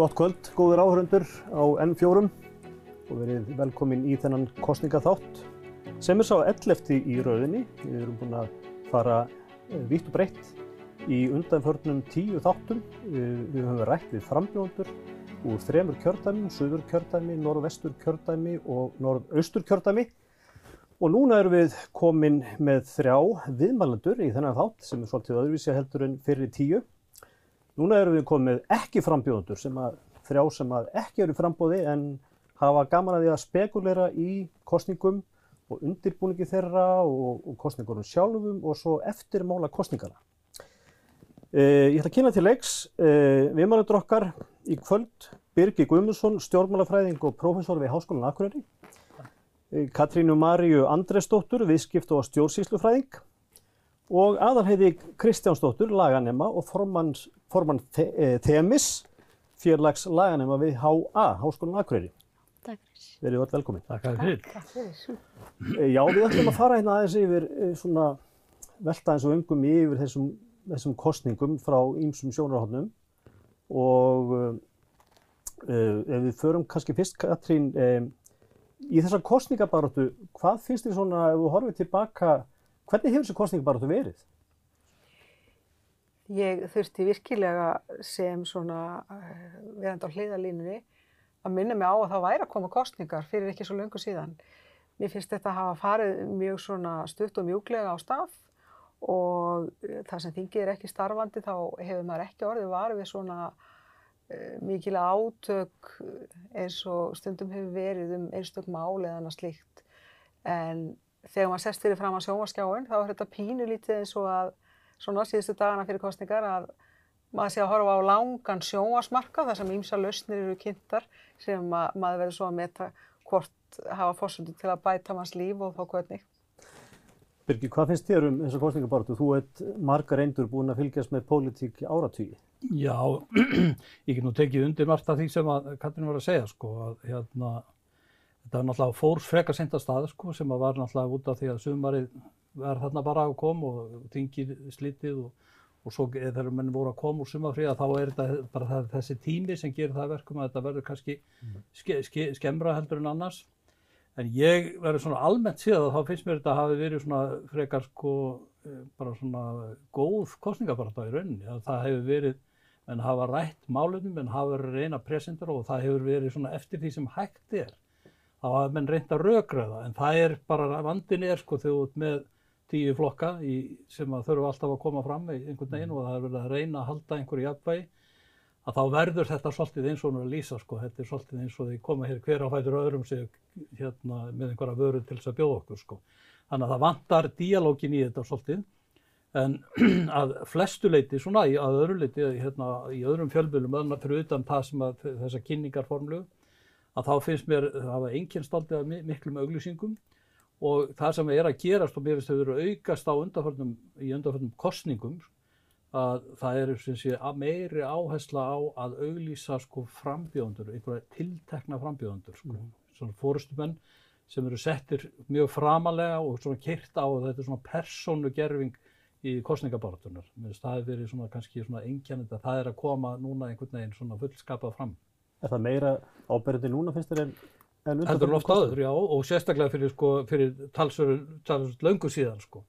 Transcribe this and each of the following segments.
Gott kvöld, góður áhörundur á N4 og verið velkomin í þennan kostningaþátt sem er sá 11. í rauðinni. Við erum búin að fara vitt og breytt í undanförnum tíu þáttum. Við höfum rætt við frambjóndur úr þremur kjördæmi, söður kjördæmi, norðvestur kjördæmi og norðaustur kjördæmi. Og núna erum við komin með þrjá viðmælandur í þennan þátt sem er svolítið öðruvísi heldur en fyrir tíu. Núna erum við komið ekki frambjóðundur sem að þrjá sem að ekki eru frambóði en hafa gaman að því að spekulera í kostningum og undirbúningi þeirra og, og kostningunum sjálfum og svo eftirmála kostningana. Eh, ég ætla að kynna til leiks eh, viðmælandur okkar í kvöld Birgi Guðmundsson, stjórnmálafræðing og prófessor við Háskólan Akureyri. Eh, Katrínu Maríu Andresdóttur, viðskipt og stjórnsýslufræðing og aðalheiði Kristjánsdóttur, laganema og formann, formann Themis, fjarlags laganema við HA, Háskólan Akureyri. Takk fyrir. Verið öll velkomin. Takk fyrir. Takk fyrir. Já, við ætlum að fara hérna aðeins yfir svona velta eins og umgum yfir þessum, þessum kostningum frá ýmsum sjónarhóttnum og uh, ef við förum kannski fyrst, Katrín, um, í þessar kostningabaróttu, hvað finnst þér svona, ef þú horfið tilbaka, hvernig hefur þessi kostningabaróttu verið? Ég þurfti virkilega sem svona uh, verandi á hliðalínunni að minna mig á að það væri að koma kostningar fyrir ekki svo löngu síðan. Mér finnst þetta að hafa farið mjög svona stutt og mjúglega á stað og það sem þingið er ekki starfandi þá hefur maður ekki orðið varfið svona uh, mikil átök eins og stundum hefur verið um einstök mál eða annað slíkt. En þegar maður sest fyrir fram á sjónvarskjáin þá er þetta pínulítið eins og að svona síðustu dagana fyrir kostningar að maður sé að horfa á langan sjónvarsmarka þar sem ímsa lausnir eru kynntar sem ma maður verður svo að meta hvort hafa fórsöndu til að bæta manns líf og þá hvernig. Birgir, hvað finnst þér um þessa kostningabartu? Þú ert margar reyndur búin að fylgjast með pólitík áratvíi. Já, ég get nú tekið undir margt af því sem að Katrin var að segja sko að hérna þetta náttúrulega fórs frekar senda stað sko sem að var náttúrulega út af því að sumarið var þarna bara að koma og þingir slitið og, og svo þegar menn voru að koma úr sumafríða þá er þetta bara það, þessi tími sem gerir það verkum að þetta verður kannski ske, ske, skemmra heldur en annars. En ég verður svona almennt síðan að þá finnst mér þetta hafi verið svona frekar sko bara svona góð kostningabarta í rauninni. Að það hefur verið, menn hafa rætt málunum, menn hafa verið reyna presendur og það hefur verið svona eftir því sem hægt er. Þá hafa menn reynt að rökræða en það er bara, vandin er sko þegar þú ert með tíu flokka í, sem að þurfa alltaf að koma fram í einhvern veginn og það er verið að reyna að halda einhverju jafnvægi að þá verður þetta svolítið eins og hún er að lýsa sko, þetta er svolítið eins og því koma hér hver á fætur öðrum sig hérna með einhverja vöru til þess að bjóða okkur sko. Þannig að það vantar díalógin í þetta svolítið en að flestu leiti svona í að öðru leiti hérna í öðrum fjölbjölum fyrir utan það sem að þessa kynningarformlu að þá finnst mér að hafa einkennst aldrei miklum auglýsingum og það sem er að gerast og mér finnst þau verið að aukast á undanförnum, í undanförnum kostningum að það eru sé meiri áhersla á að auglýsa sko frambjóðundur, einhverja tiltekna frambjóðundur sko, mm. svona fórustumenn sem eru settir mjög framalega og svona kyrt á að þetta er svona persónugerfing í finnst það hefur verið svona kannski svona einkjænit að það er að koma núna einhvern veginn svona fullskapað fram. Er það meira áberandi núna finnst þér en en oft áður, já, og sérstaklega fyrir, sko, fyrir talsverð löngu síðan, sko.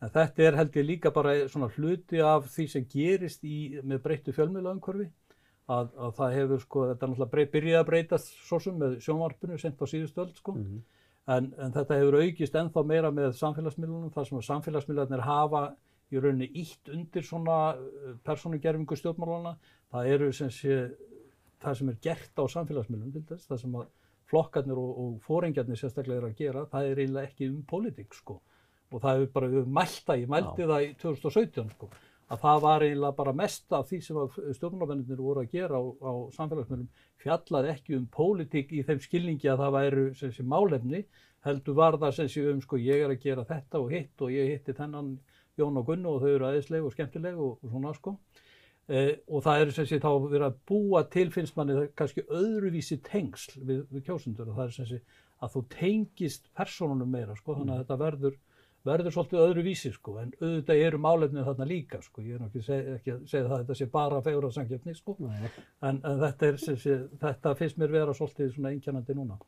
En þetta er held ég líka bara svona hluti af því sem gerist í, með breyttu fjölmiðlaumhverfi, að, að það hefur, sko, þetta er náttúrulega byrjað að breytast svo sem með sjónvarpinu sent á síðustöld, sko. Mm -hmm. en, en þetta hefur aukist ennþá meira með samfélagsmiðlunum, þar sem samfélagsmiðlarnir hafa í rauninni ítt undir svona persónugerfingu stjórnmálana. Það eru sem sé, það sem er gert á samfélagsmiðlunum til þess, það sem að flokkarnir og, og fóringjarnir sérstaklega er að gera, það er eiginlega ekki um pólitík sko. Og það hefur bara, við mælta, ég mælti Já. það í 2017 sko, að það var eiginlega bara mest af því sem stjórnmálafennir voru að gera á, á samfélagsmiðlum fjallaði ekki um pólitík í þeim skilningi að það væru sem sé málefni, heldur var það sem sé um sko ég er að gera þetta og hitt og ég hitti þennan Jón og Gunnu og þau eru aðeinsleg og skemmtileg og, og svona sko. Eh, og það er sem sé þá verið að búa til finnst manni kannski öðruvísi tengsl við, við kjósundur og það er sem sé að þú tengist personunum meira sko þannig að þetta verður verður svolítið öðru vísi sko, en auðvitað eru málefnið þarna líka sko, ég er náttúrulega ekki, að segja það að þetta sé bara fegur að sangjöfni sko, en, en þetta, er, sé, sé, þetta finnst mér vera svolítið svona einkjænandi núna.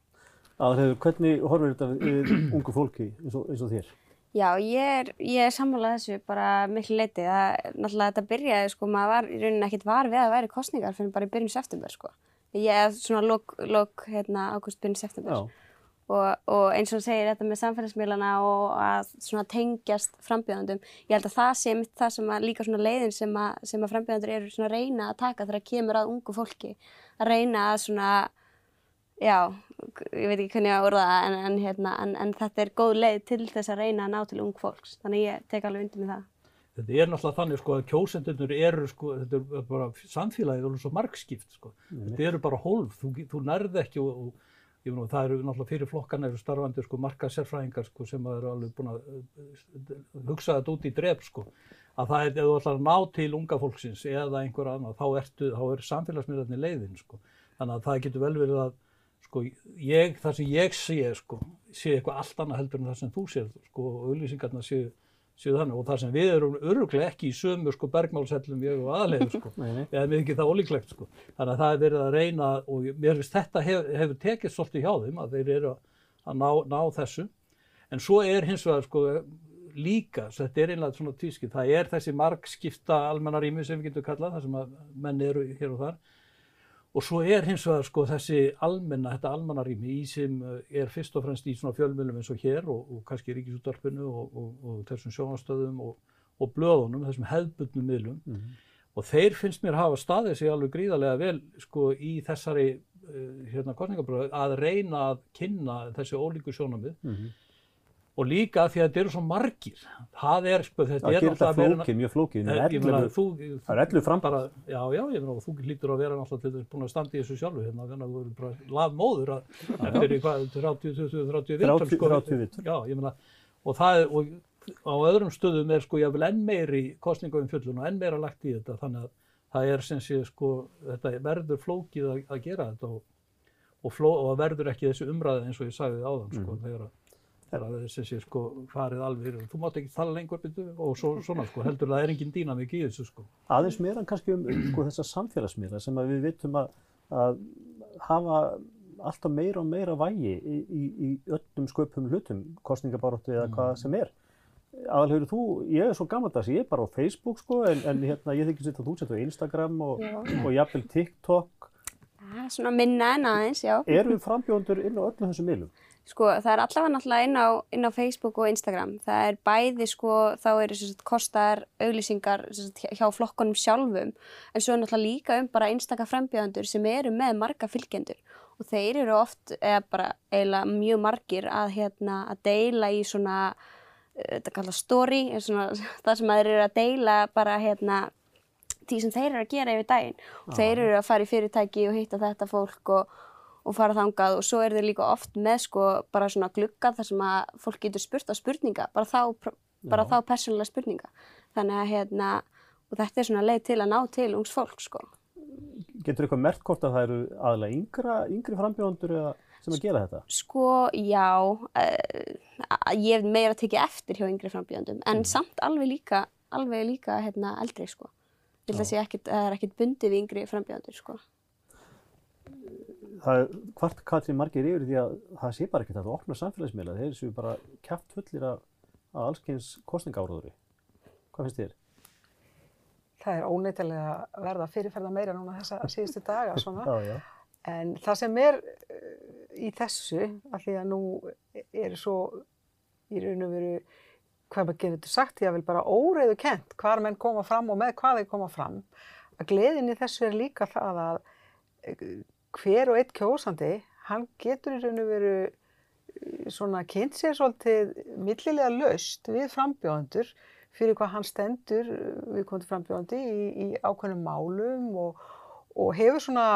Aðalhefur, hvernig horfur þetta við ungu fólki eins og, eins og þér? Já, ég er, ég er sammálað þessu bara miklu leiti. Það, náttúrulega þetta byrjaði, sko, maður var í rauninni ekkert var við að væri kostningar fyrir bara í byrjun september, sko. Ég er svona lók, lók, hérna, ágúst byrjun september. Já. Og, og eins og segir þetta með samfélagsmiðlana og að svona tengjast frambjöðandum. Ég held að það sé mitt það sem að líka svona leiðin sem að, sem að frambjöðandur eru svona að reyna að taka þegar að kemur að ungu fólki. Að reyna að svona, já, ég veit ekki hvernig ég á að orða það, en, en, hérna, en, en þetta er góð leið til þess að reyna að ná til ung fólks. Þannig ég tek alveg undir með það. Þetta er náttúrulega þannig sko að kjósendurnir eru sko, þetta er bara samfélagið og svo margskipt sko. Þetta eru bara hólf, þú, þú nærði ekki og, og ég meina það eru náttúrulega fyrir flokkan eru starfandi sko marka sérfræðingar sko sem eru alveg búin að uh, hugsa þetta út í dref sko. Að það er, ef þú ætlar að ná til unga fólksins eða einhver annað, þá ertu, þá er samfélagsmiðlarnir leiðin sko. Þannig að það getur vel verið að sko ég, það sem ég sé sko, sé eitthvað allt annað heldur en það sem þú sér sko og auðlýsingarna séu og það sem við erum öruglega ekki í sömu sko bergmálsellum ég og aðleiður sko. Eða mér ekki það ólíklegt sko. Þannig að það er verið að reyna og mér finnst þetta hef, hefur tekið svolítið hjá þeim að þeir eru að ná, ná þessu. En svo er hins vegar sko líka, þetta er einlega svona tíski það er þessi margskipta almennarími sem við getum kallað, það sem að menn eru hér og þar Og svo er hins vegar sko þessi almenna, þetta almannarými í sem er fyrst og fremst í svona fjölmjölum eins og hér og, og kannski ríkisúttarpinu og, og, og þessum sjónastöðum og blöðunum, þessum hefðbundnum miðlum. Mm -hmm. Og þeir finnst mér hafa staðið sig alveg gríðarlega vel sko í þessari uh, hérna kostningabröðu að reyna að kynna þessi ólíku sjónamið. Mm -hmm. Og líka því að þetta eru svo margir. Það er, sko, þetta Það er þetta flókið, mjög flókið. Eh, ég Það er 11 fram. bara, já, já, ég meina, og þú hlýtur að vera náttúrulega til þess búin að standa í þessu sjálfu hérna, þannig að þú eru bara lafmóður eftir í hvað, 30, 20, 30 viðtöl, 30 sko. 30 viðtöl. Já, ég meina, og það er, og á öðrum stöðum er sko jáfnvel enn meiri kostningum fjöllun og enn meira lagt í þetta, þannig að það er sem sé sko, þetta verður flókið að, að gera þetta og, og, fló, og verður ekki þessi umræði að það er sem sé sko farið alveg þú mátt ekki tala lengur byrju og svo, svona sko, heldur það er engin dýnamík í þessu sko. Aðeins meira kannski um sko, þessa samfélagsmiðla sem að við vitum að, að hafa alltaf meira og meira vægi í, í, í öllum sköpum hlutum, kostningabaróttu eða hvað sem er. Aðalhauður þú, ég er svo gammaldags, ég er bara á Facebook sko, en, en hérna, ég þykir sitt að þú setja á Instagram og, og jafnvel TikTok. Svona minna en aðeins, já. Eru frambjóndur inn á öllum þessum miðlum? Sko það er allavega náttúrulega inn á, inn á Facebook og Instagram. Það er bæði sko, þá eru sagt, kostar auglýsingar sagt, hjá flokkonum sjálfum en svo er náttúrulega líka um bara einstakar frambjöðandur sem eru með marga fylgjendur og þeir eru oft, eða bara eiginlega mjög margir að, hérna, að deila í svona, uh, þetta kallast story, svona, það sem þeir eru að deila bara hérna því sem þeir eru að gera yfir daginn Já. þeir eru að fara í fyrirtæki og hitta þetta fólk og og fara þangað og svo eru þeir líka oft með sko bara svona glugga þar sem að fólk getur spurt á spurninga, bara þá, bara þá persónulega spurninga. Þannig að hérna, og þetta er svona leið til að ná til ungs fólk sko. Getur eitthvað mert hvort að það eru aðalega yngra, yngri frambjóndur eða sem að gera þetta? Sko, já, uh, ég hef meira tekið eftir hjá yngri frambjöndum, en samt alveg líka, alveg líka hérna eldri sko. Ég held að það er ekkit bundið við yngri frambjöndur sko. Það hvart Katrín margir yfir því að það sé bara ekkert að það opna samfélagsmiðla, þeir séu bara kæft fullir af, af allskyns kostningáraðuri. Hvað finnst þér? Það er óneitilega að verða fyrirferða meira núna þessa síðustu daga svona. Já, já. En það sem er uh, í þessu, af því að nú er svo í raun og veru, hvað maður getur sagt, ég vil bara óreiðu kent hvar menn koma fram og með hvað þeir koma fram, að gleðin í þessu er líka það að uh, hver og eitt kjósandi, hann getur í raun og veru uh, svona kynnt sér svolítið millilega laust við frambjóðendur fyrir hvað hann stendur við komum frambjóðandi í, í ákveðnum málum og, og hefur svona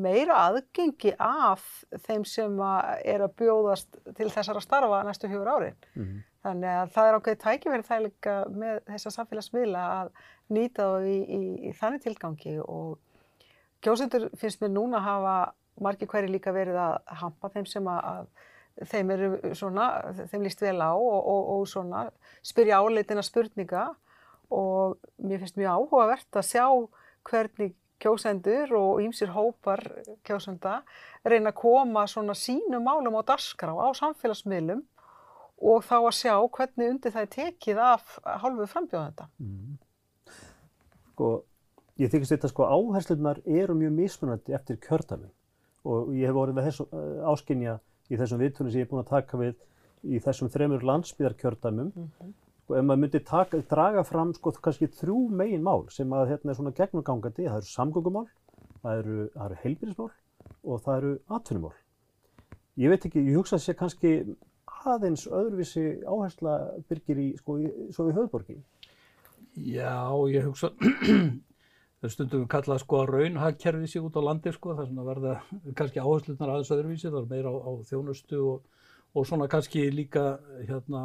meira aðgengi af þeim sem að er að bjóðast til þessara starfa næstu fjögur árin. Mhm. Þannig að það er ákveðið tækifæri það líka með þessa samfélagsmiðla að nýta þá í, í, í þannig tilgangi og kjósendur finnst mér núna hafa margir hverju líka verið að hampa þeim sem að, þeim eru svona, þeim líst vel á og, og, og svona spyrja áleitina spurninga og mér finnst mjög áhugavert að sjá hvernig kjósendur og ýmsir hópar kjósenda reyna að koma svona sínum málum á darskrá á samfélagsmiðlum og þá að sjá hvernig undir það er tekið af hálfu frambjóðanda. Mm. Sko, ég þykist þetta sko áherslunar eru mjög mismunandi eftir kjördæmi og ég hef vorið með þessu uh, áskynja í þessum viðtunni sem ég er búin að taka við í þessum þremur landsbyðarkjördæmum mm -hmm. og ef maður myndi taka, draga fram sko kannski þrjú megin mál sem að hérna er svona gegnumgangandi, það eru samgöngumál, það eru, eru heilbyrðismál og það eru atvinnumál. Ég veit ekki, ég hugsa að sé kannski aðeins öðruvísi áhersla byrgir í, sko, í, svo í höfðborgi. Já, ég hugsa, stundum við kallað sko að raunhagkerfið sig út á landi sko, það er svona verða kannski áherslunar aðeins öðruvísi, það er meira á, á þjónustu og, og svona kannski líka, hérna,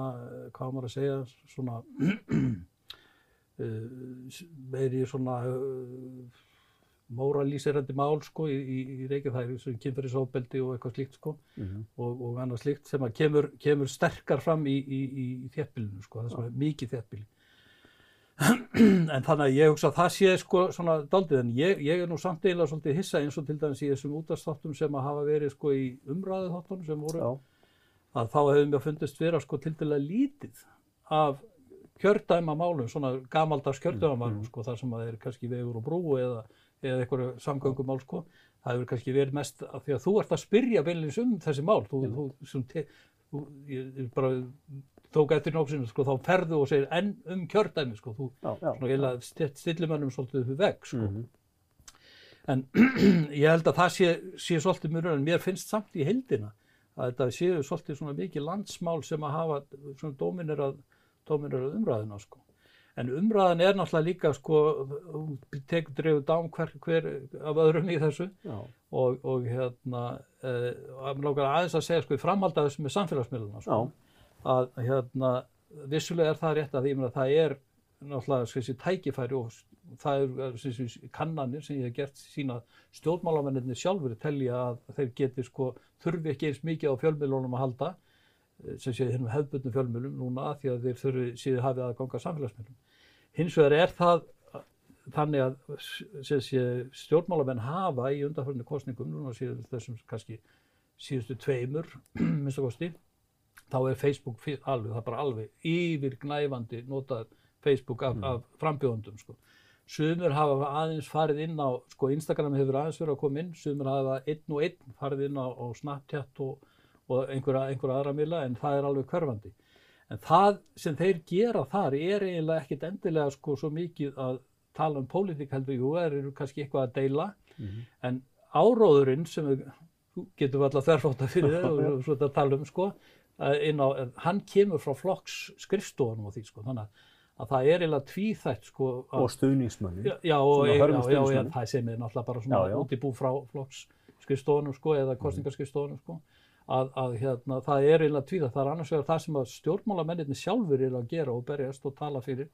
hvað maður að segja, svona meiri svona móralíserandi mál sko í, í, í Reykjavík, það er kynferðisofbeldi og eitthvað slíkt sko mm -hmm. og, og annað slíkt sem að kemur, kemur sterkar fram í, í þéttbílinu sko, það sem er mikið þéttbíli. En þannig að ég hugsa að það sé sko svona daldið en ég, ég er nú samt eiginlega svolítið hissa eins og til dæmis í þessum útastáttum sem að hafa verið sko í umræðu þáttunum sem voru Já. að þá hefur mér fundist vera sko til dæla lítið af kjördæma málum, svona gamaldags kjördæma málum mm sko þar sem að er kannski vegur og brú eða eða einhverju samgöngumál sko. Það hefur kannski verið mest af því að þú ert að spyrja beinleins um þessi mál. Þú, þú, þú, þú ég bara tók eftir nógsinu, sko, þá ferðu og segir enn um kjördæmi, sko. Þú já, já, svona eiginlega stillir mannum svolítið upp veg, sko. Mm -hmm. En ég held að það sé, sé svolítið mjög en mér finnst samt í heildina að þetta séu svolítið svona mikið landsmál sem að hafa svona dóminerað, dóminerað umræðina, sko. En umræðan er náttúrulega líka sko, tegur drefur dám hver, hver af öðrum í þessu og, og hérna, eh, aðeins að segja sko í framhald af þessu með samfélagsmiðluna sko, að hérna, vissulega er það rétt að því að það er náttúrulega þessi tækifæri og það er þessi kannanir sem ég hef gert sína stjórnmálamennir sjálfur telja að þeir geti sko þurfi ekki eins mikið á fjölmiðlunum að halda sem sé hérna hefðbundum fjölmjölum núna að því að þeir þurfi síðu hafið að ganga samfélagsmiðlum. Hins vegar er það þannig að sé, stjórnmálamenn hafa í undanförinu kostningum, núna síðan þessum kannski síðustu tveimur, minnst að kosti, þá er Facebook alveg, það er bara alveg yfir gnæfandi notað Facebook af, mm. af frambjóðundum. Sko. Sumur hafa aðeins farið inn á, sko Instagram hefur aðeins verið að koma inn, sumur hafa einn og einn farið inn á, á Snapchat og og einhverja, einhverja aðra mila en það er alveg hverfandi. En það sem þeir gera þar er eiginlega ekkit endilega sko svo mikið að tala um pólitík heldur, jú, það eru kannski eitthvað að deila, mm -hmm. en áróðurinn sem við getum alltaf þverfóta fyrir það og svona að tala um sko, á, hann kemur frá flokks skrifstofunum og því sko, þannig að það er eiginlega tvíþætt sko. Og stuðningsmönni. Já, já, og, já, já, já, það sem er náttúrulega bara svona út í bú frá flokks skrifstofunum sko eða kostningarskrifstofunum sko að, að hérna, það er eiginlega tvíða. Það er annars vegar það sem að stjórnmálamennirni sjálfur eru að gera og berjast og tala fyrir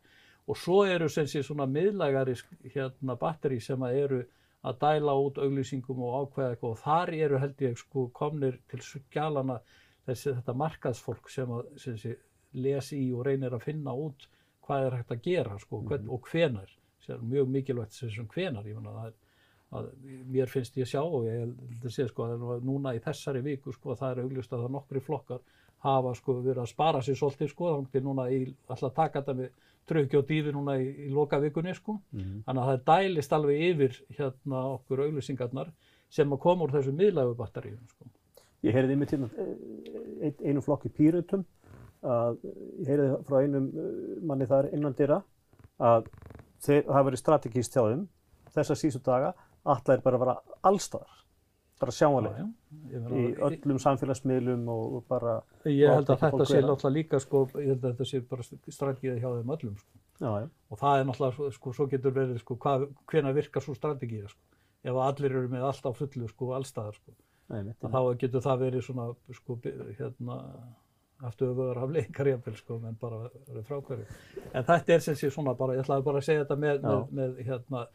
og svo eru sem sé svona miðlægari hérna, batteri sem að eru að dæla út auglýsingum og ákveða eitthvað og þar eru held ég sko komnir til skjálana þessi þetta markaðsfólk sem að sem sé, lesi í og reynir að finna út hvað er hægt að gera sko hvern, mm. og hvenar, mjög mikilvægt sem hvenar, ég menna er að mér finnst ég sjá og ég held að sé sko að núna í þessari viku sko það er auglust að það nokkri flokkar hafa sko verið að spara sér svolítið sko þá er núna í alltaf taka þetta með tröki og dýfi núna í, í loka vikunni sko mm -hmm. þannig að það dælist alveg yfir hérna okkur auglusingarnar sem að koma úr þessu miðlægu batteríum sko. Ég heyrði einmitt hérna ein, einu flokki pýrutum að ég heyrði frá einum uh, manni þar innan dyrra að þeir, það verið strategíst hjá þeim þessa síðustu daga alla er bara að vera allstaðar, bara sjáanlega í öllum samfélagsmiðlum og bara... Ég held að þetta sé náttúrulega líka sko, ég held að þetta sé bara strategið hjá þeim öllum sko. Já, já. Og það er náttúrulega, sko, svo getur verið sko, hvað, hvena virkar svo strategið sko. Ef allir eru með allt á fullu sko, allstaðar sko. Nei, þá getur það verið svona, sko, hérna, aftur öfugar af leikarjafil sko, menn bara verið frákværi. En þetta er sem sé svona bara, ég ætlaði bara að segja þetta með, með, með hérna,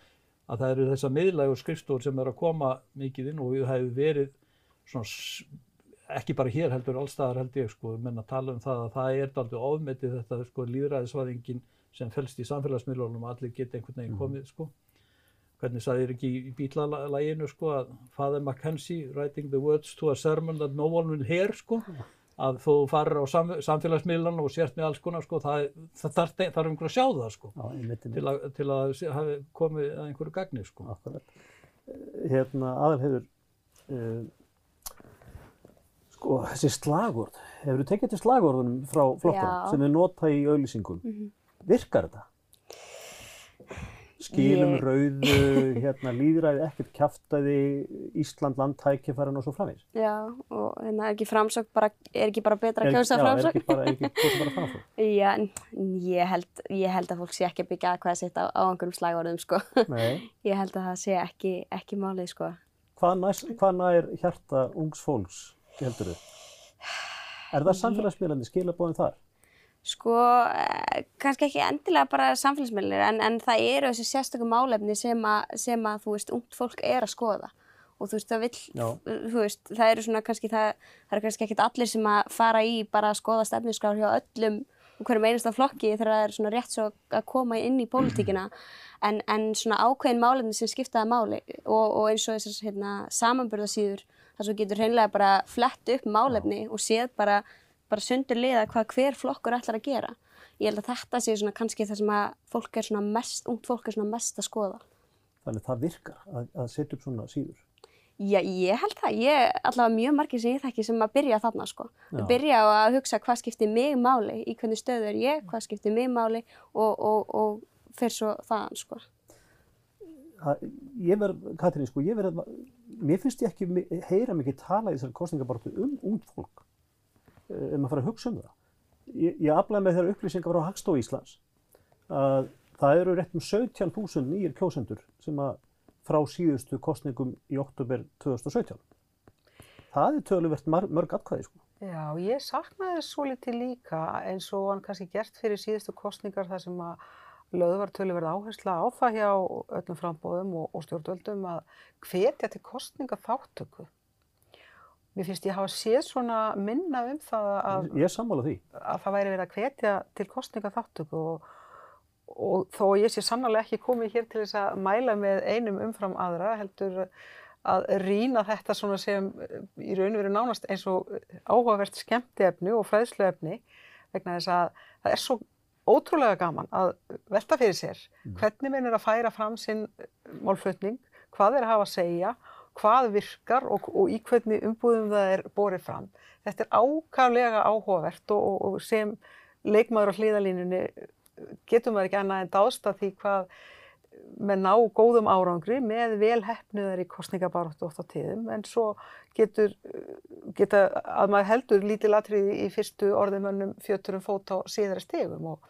að það eru þessar miðlægur skrifstofur sem er að koma mikið inn og við hefum verið svona ekki bara hér heldur allstaðar held ég sko, menn að tala um það að það er aldrei ofmetið þetta sko líðræðisvæðingin sem felst í samfélagsmiðlunum að allir geta einhvern veginn komið sko. Hvernig sagðir ekki í bílalæginu sko að Father Mackenzie writing the words to a sermon that no one will hear sko að þú farir á sam, samfélagsmiðlan og sért með alls konar sko það, það þarf þar einhver að sjá það sko Já, til að, til að hafi komið að einhverju gagni sko. Akkurat. Hérna aðalhefur, uh, sko þessi slagorð, hefur þú tekið til slagorðunum frá flokkunum Já. sem þið nota í auðlýsingum? Virkar þetta? Skilum Ég- rauðu, hérna líðræði, ekkert kjaftaði, Ísland land tækifærin og svo framvegis. Já, og hérna er ekki framsókn bara, er ekki bara betra að kjósa já, Er ekki bara, er ekki kjósa bara framfór? Já, en ég held, ég held að fólk sé ekki að byggja aðkvæða sitt á, á einhverjum slagorðum, sko. Nei. Ég held að það sé ekki, ekki málið, sko. Hvað, næs, hvað nær hjarta ungs fólks, heldur þau? Er það samfélagsmiðlandi skilabóðin þar? Sko, eh, kannski ekki endilega bara samfélagsmiðlir, en, en það eru þessi sérstökum málefni sem að, sem að, þú veist, ungt fólk er að skoða. Og þú veist, það vill, Já. þú veist, það eru svona kannski, það, það eru kannski ekkit allir sem að fara í bara að skoða stefniskrár hjá öllum og hverjum einasta flokki þegar það er svona rétt svo að koma inn í pólitíkina. En, en svona ákveðin málefni sem skiptaði máli og, og eins og þessar hérna, samanburðasíður, þar svo getur hreinlega bara flett upp málefni og séð bara bara sundur liða hvað hver flokkur ætlar að gera. Ég held að þetta sé svona kannski það sem að fólk er svona mest, ungt fólk er svona mest að skoða. Þannig að það virkar að, að setja upp svona síður. Já, ég held það. Ég allavega mjög margir sem ég þekki sem að byrja þarna sko. Já. Byrja á að hugsa hvað skiptir mig máli, í hvernig stöðu er ég, hvað skiptir mig máli og, og, og fyrir svo þaðan sko. Það, ég verð, Katrín, sko, ég verð, mér finnst ég ekki heyra mikið tala í þessari kostningabartu um ungt fólk, ef maður fara að hugsa um það. Ég, ég aflaði með þeirra upplýsingar frá Hagstof Íslands að það eru rétt um 17.000 nýjir kjósendur sem að frá síðustu kostningum í oktober 2017. Það er töluvert mörg atkvæði, sko. Já, ég saknaði þess svo litið líka eins og hann kannski gert fyrir síðustu kostningar þar sem að lögð var töluverð áhersla á það hjá öllum frambóðum og, og stjórnvöldum að hvetja til kostninga þáttöku. Mér finnst ég hafa séð svona minna um það að, Ég er sammála því. að það væri verið að hvetja til kostninga þáttöku og, og þó að ég sé sannlega ekki komið hér til þess að mæla með einum umfram aðra heldur að rýna þetta svona sem í raun og veru nánast eins og áhugavert skemmtiefni og fræðsluefni vegna þess að það er svo ótrúlega gaman að velta fyrir sér hvernig minn er að færa fram sinn málflutning, hvað er að hafa að segja, hvað virkar og, og í hvernig umbúðum það er borið fram. Þetta er ákaflega áhugavert og, og, og sem leikmaður á hliðalínunni getur maður ekki annað en dást að því hvað með ná góðum árangri með vel hefnuðar í kostningabaróttu oft á tíðum en svo getur geta að maður heldur lítið latriði í fyrstu orðumönnum fjöturum fót á síðara stegum og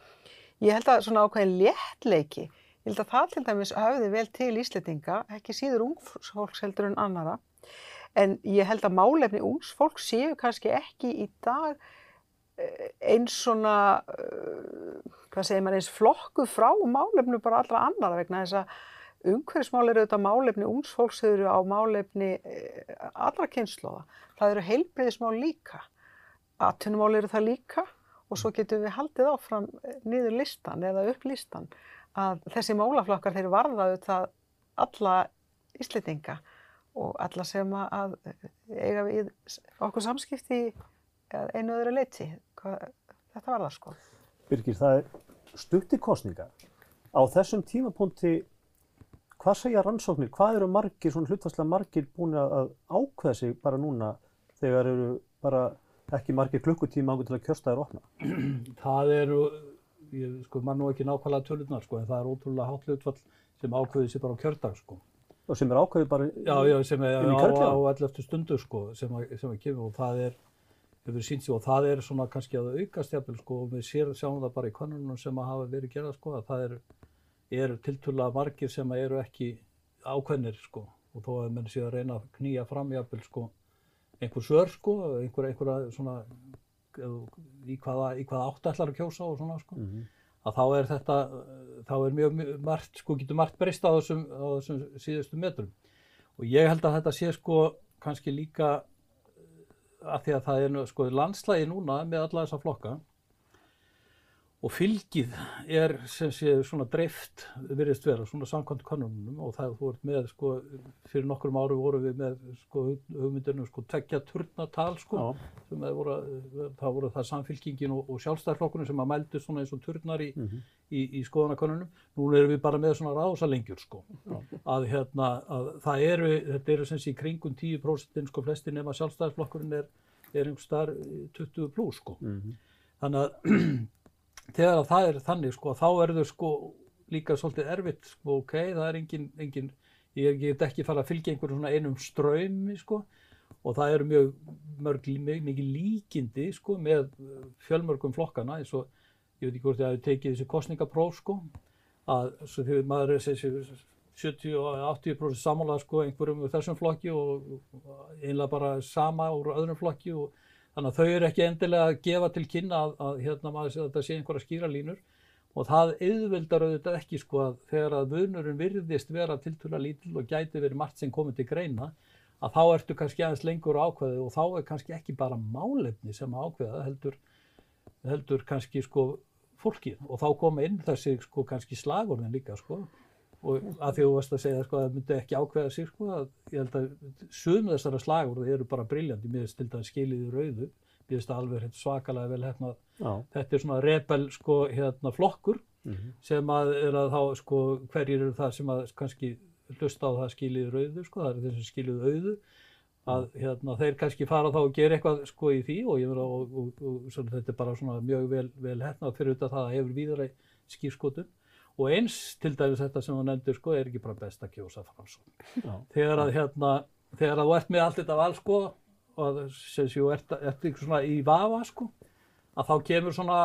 ég held að svona ákveðin léttleiki ég held að það til dæmis höfði vel til Íslendinga ekki síður ungfólks heldur en annara en ég held að málefni ungsfólks séu kannski ekki í dag eh, eins svona uh, hvað segir maður eins flokkuð frá málefnu bara allra annara vegna þess að umhverfismál eru auðvitað málefni ungs fólks þau eru á málefni eh, allra kynnslóða. Það eru heilbreyðismál líka. Atvinnumál eru það líka og svo getum við haldið áfram eh, niður listan eða upp listan að þessi málaflokkar þeir varða auðvitað alla Íslendinga og alla sem að eiga við okkur samskipti einu öðru leiti. Hvað, þetta var það sko. Birgir, það er stutti kostningar. Á þessum tímapunkti, hvað segja rannsóknir, hvað eru margir, svona hlutvarslega margir búin að ákveða sig bara núna þegar eru bara ekki margir klukkutíma ángur til að kjörstaðir opna? Það eru, ég sko, mann nú ekki nákvæmlega tölurnar sko, en það er ótrúlega hátt hlutfall sem ákveðið sér bara á kjördag sko. Og sem er ákveðið bara Já, já, sem er á, kjörklefann? á 11. stundu sko, sem, að, sem að kemur og það er, hefur sínt sig og það er svona kannski að aukast jafnvel sko og við sér, sjáum það bara í konunum sem að hafa verið gerða sko að það eru, eru tiltölulega margir sem eru ekki ákveðnir sko og þó að menn sé að reyna að knýja fram jafnvel sko einhver svör sko, einhver, einhverja svona í hvaða, í hvaða átt ætlar að kjósa og svona sko Mhm. að þá er þetta, þá er mjög, margt, sko, getur margt breyst á þessum, á þessum síðustu metrum. Og ég held að þetta sé sko kannski líka að því að það er sko landslægi núna með alla þessa flokka og fylgið er sem sé svona dreift virðist vera svona samkvæmt kannunum og það voru með sko fyrir nokkrum áru voru við með sko hugmyndunum sko tekja turnatal sko Já. sem það voru, það voru það samfylkingin og, og sjálfstæðarflokkurinn sem að mældu svona eins og turnar í, Mhm. í, í skoðanakönnunum. Nú erum við bara með svona rásalengjur sko að hérna að það eru, þetta eru sem sé í kringum 10% sko flesti nema sjálfstæðarflokkurinn er, er einhver starf 20 pluss sko. Mhm. Þannig að þegar að það er þannig sko, þá verður sko líka svolítið erfitt sko, ok, það er engin, engin ég get ekki fara að fylgja einhverjum svona einum ströymi sko og það eru mjög mörg, mjög mikið líkindi sko með fjölmörgum flokkana eins og ég veit ekki hvort ég hafi tekið þessi kostningapróf sko að svo þegar maður er þessi 70 og 80% sammála sko einhverjum úr þessum flokki og einlega bara sama úr öðrum flokki og þannig að þau eru ekki endilega að gefa til kynna að, að hérna maður sé að þetta sé einhverja skýra línur. Og það auðveldar auðvitað ekki sko að þegar að munurinn virðist vera tiltöla lítil og gæti verið margt sem komið til greina að þá ertu kannski aðeins lengur á ákveði og þá er kannski ekki bara málefni sem ákveða heldur, heldur kannski sko fólkið. Og þá koma inn þessi sko kannski slagurinn líka sko og að því þú varst að segja sko að það myndi ekki ákveða sig sko að ég held að sum þessara slagur eru bara briljandi, mér finnst til dæmis skilið í rauðu, mér finnst það alveg hreint svakalega vel hérna, Já. þetta er svona rebel sko hérna flokkur Mhm. sem að er að þá sko hverjir eru það sem að kannski hlusta á það skilið rauðu sko, það eru þeir sem skilið auðu. Að hérna þeir kannski fara þá og gera eitthvað sko í því og ég og svona, þetta er bara svona mjög vel, vel hérna fyrir það að hefur víðara skýrskotun og eins til dæmis þetta sem þú nefndir sko er ekki bara best að kjósa framsókn. Þegar að hérna þegar að þú ert með allt þetta val sko og sem séu ert, ert ert svona í vafa sko að þá kemur svona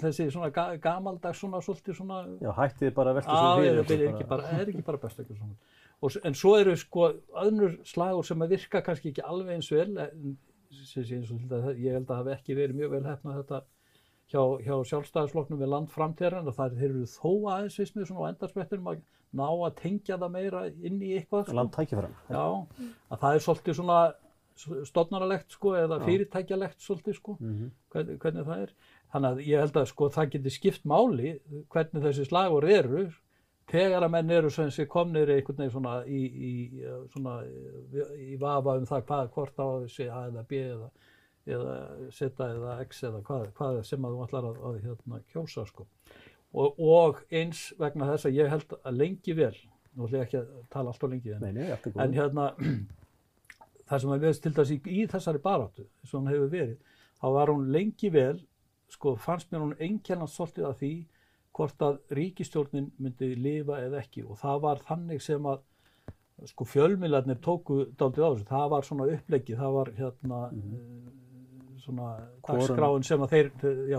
þessi svona ga gamaldags svona svolítið svona Já, hættið bara að velta á, svo er, fyrir bara, er ekki bara best að kjósa svona og, s- en svo eru sko öðnur slagur sem að virka kannski ekki alveg eins vel en, sem sé eins og dæmis, ég held að það hafi ekki verið mjög vel hefnað þetta hjá, hjá sjálfstæðisflokknum við landframtíðarinn og það þeir eru þó aðeins fyrst með svona á endarsprettinum að ná að tengja það meira inn í eitthvað sko. Land tækifæran. Já, að það er svolítið svona stofnaralegt sko eða fyrirtækjalegt svolítið sko, Mhm. hvernig, hvernig það er. Þannig að ég held að sko það geti skipt máli hvernig þessi slagur eru þegar að menn eru sem sé komnir einhvern veginn svona í, í, svona, í vafa um það hvað, hvort á sé A eða B eða, eða Z eða X eða hvað, hvað sem að þú ætlar að, að hérna, kjósa sko. Og, og eins vegna þess að ég held að lengi vel, nú ætla ég ekki að tala alltaf lengi en Nei, en hérna það sem að við til dæs í, í þessari baráttu eins og hún hefur verið þá var hún lengi vel sko fannst mér hún einkennast svolítið af því hvort að ríkistjórnin myndi lifa eða ekki. Og það var þannig sem að sko fjölmiðlarnir tóku dálítið á þessu, það var svona uppleggi, það var hérna mm svona dagskráin sem að þeir,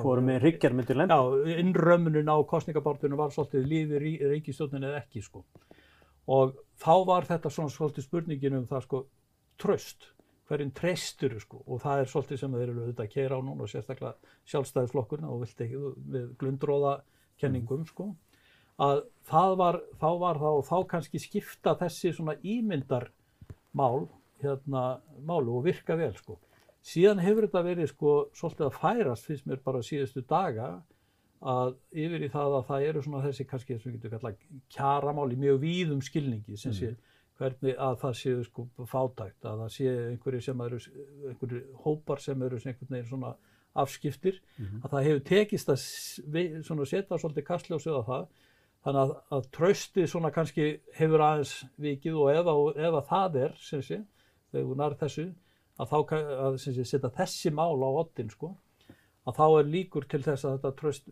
Hvorum með hryggjar myndir lenda. Já, innrömmunin á kostningabártunum var svolítið lífi rí, ríkistjórnin eða ekki sko. Og þá var þetta svona svolítið spurningin um það sko tröst, hverjum treystur sko og það er svolítið sem þeir eru auðvitað að keira á núna og sérstaklega sjálfstæðisflokkurna og vilt ekki við glundróða kenningum sko að það var, þá var það og þá kannski skipta þessi svona ímyndarmál hérna málu og virka vel sko síðan hefur þetta verið sko svolítið að færast finnst mér bara síðustu daga að yfir í það að það eru svona þessi kannski sem við getum kallað kjaramál í mjög víðum skilningi sem sé hvernig að það séu sko fátækt að það séu einhverju sem eru einhverju hópar sem eru einhvern veginn svona afskiptir að það hefur tekist að svona setja svolítið kastljósið á það. Þannig að, að tröstið svona kannski hefur aðeins vikið og að- ef að það er sem sé þegar hún er þessu að þá að setja þessi mál á oddin sko að þá er líkur til þess að þetta tröst,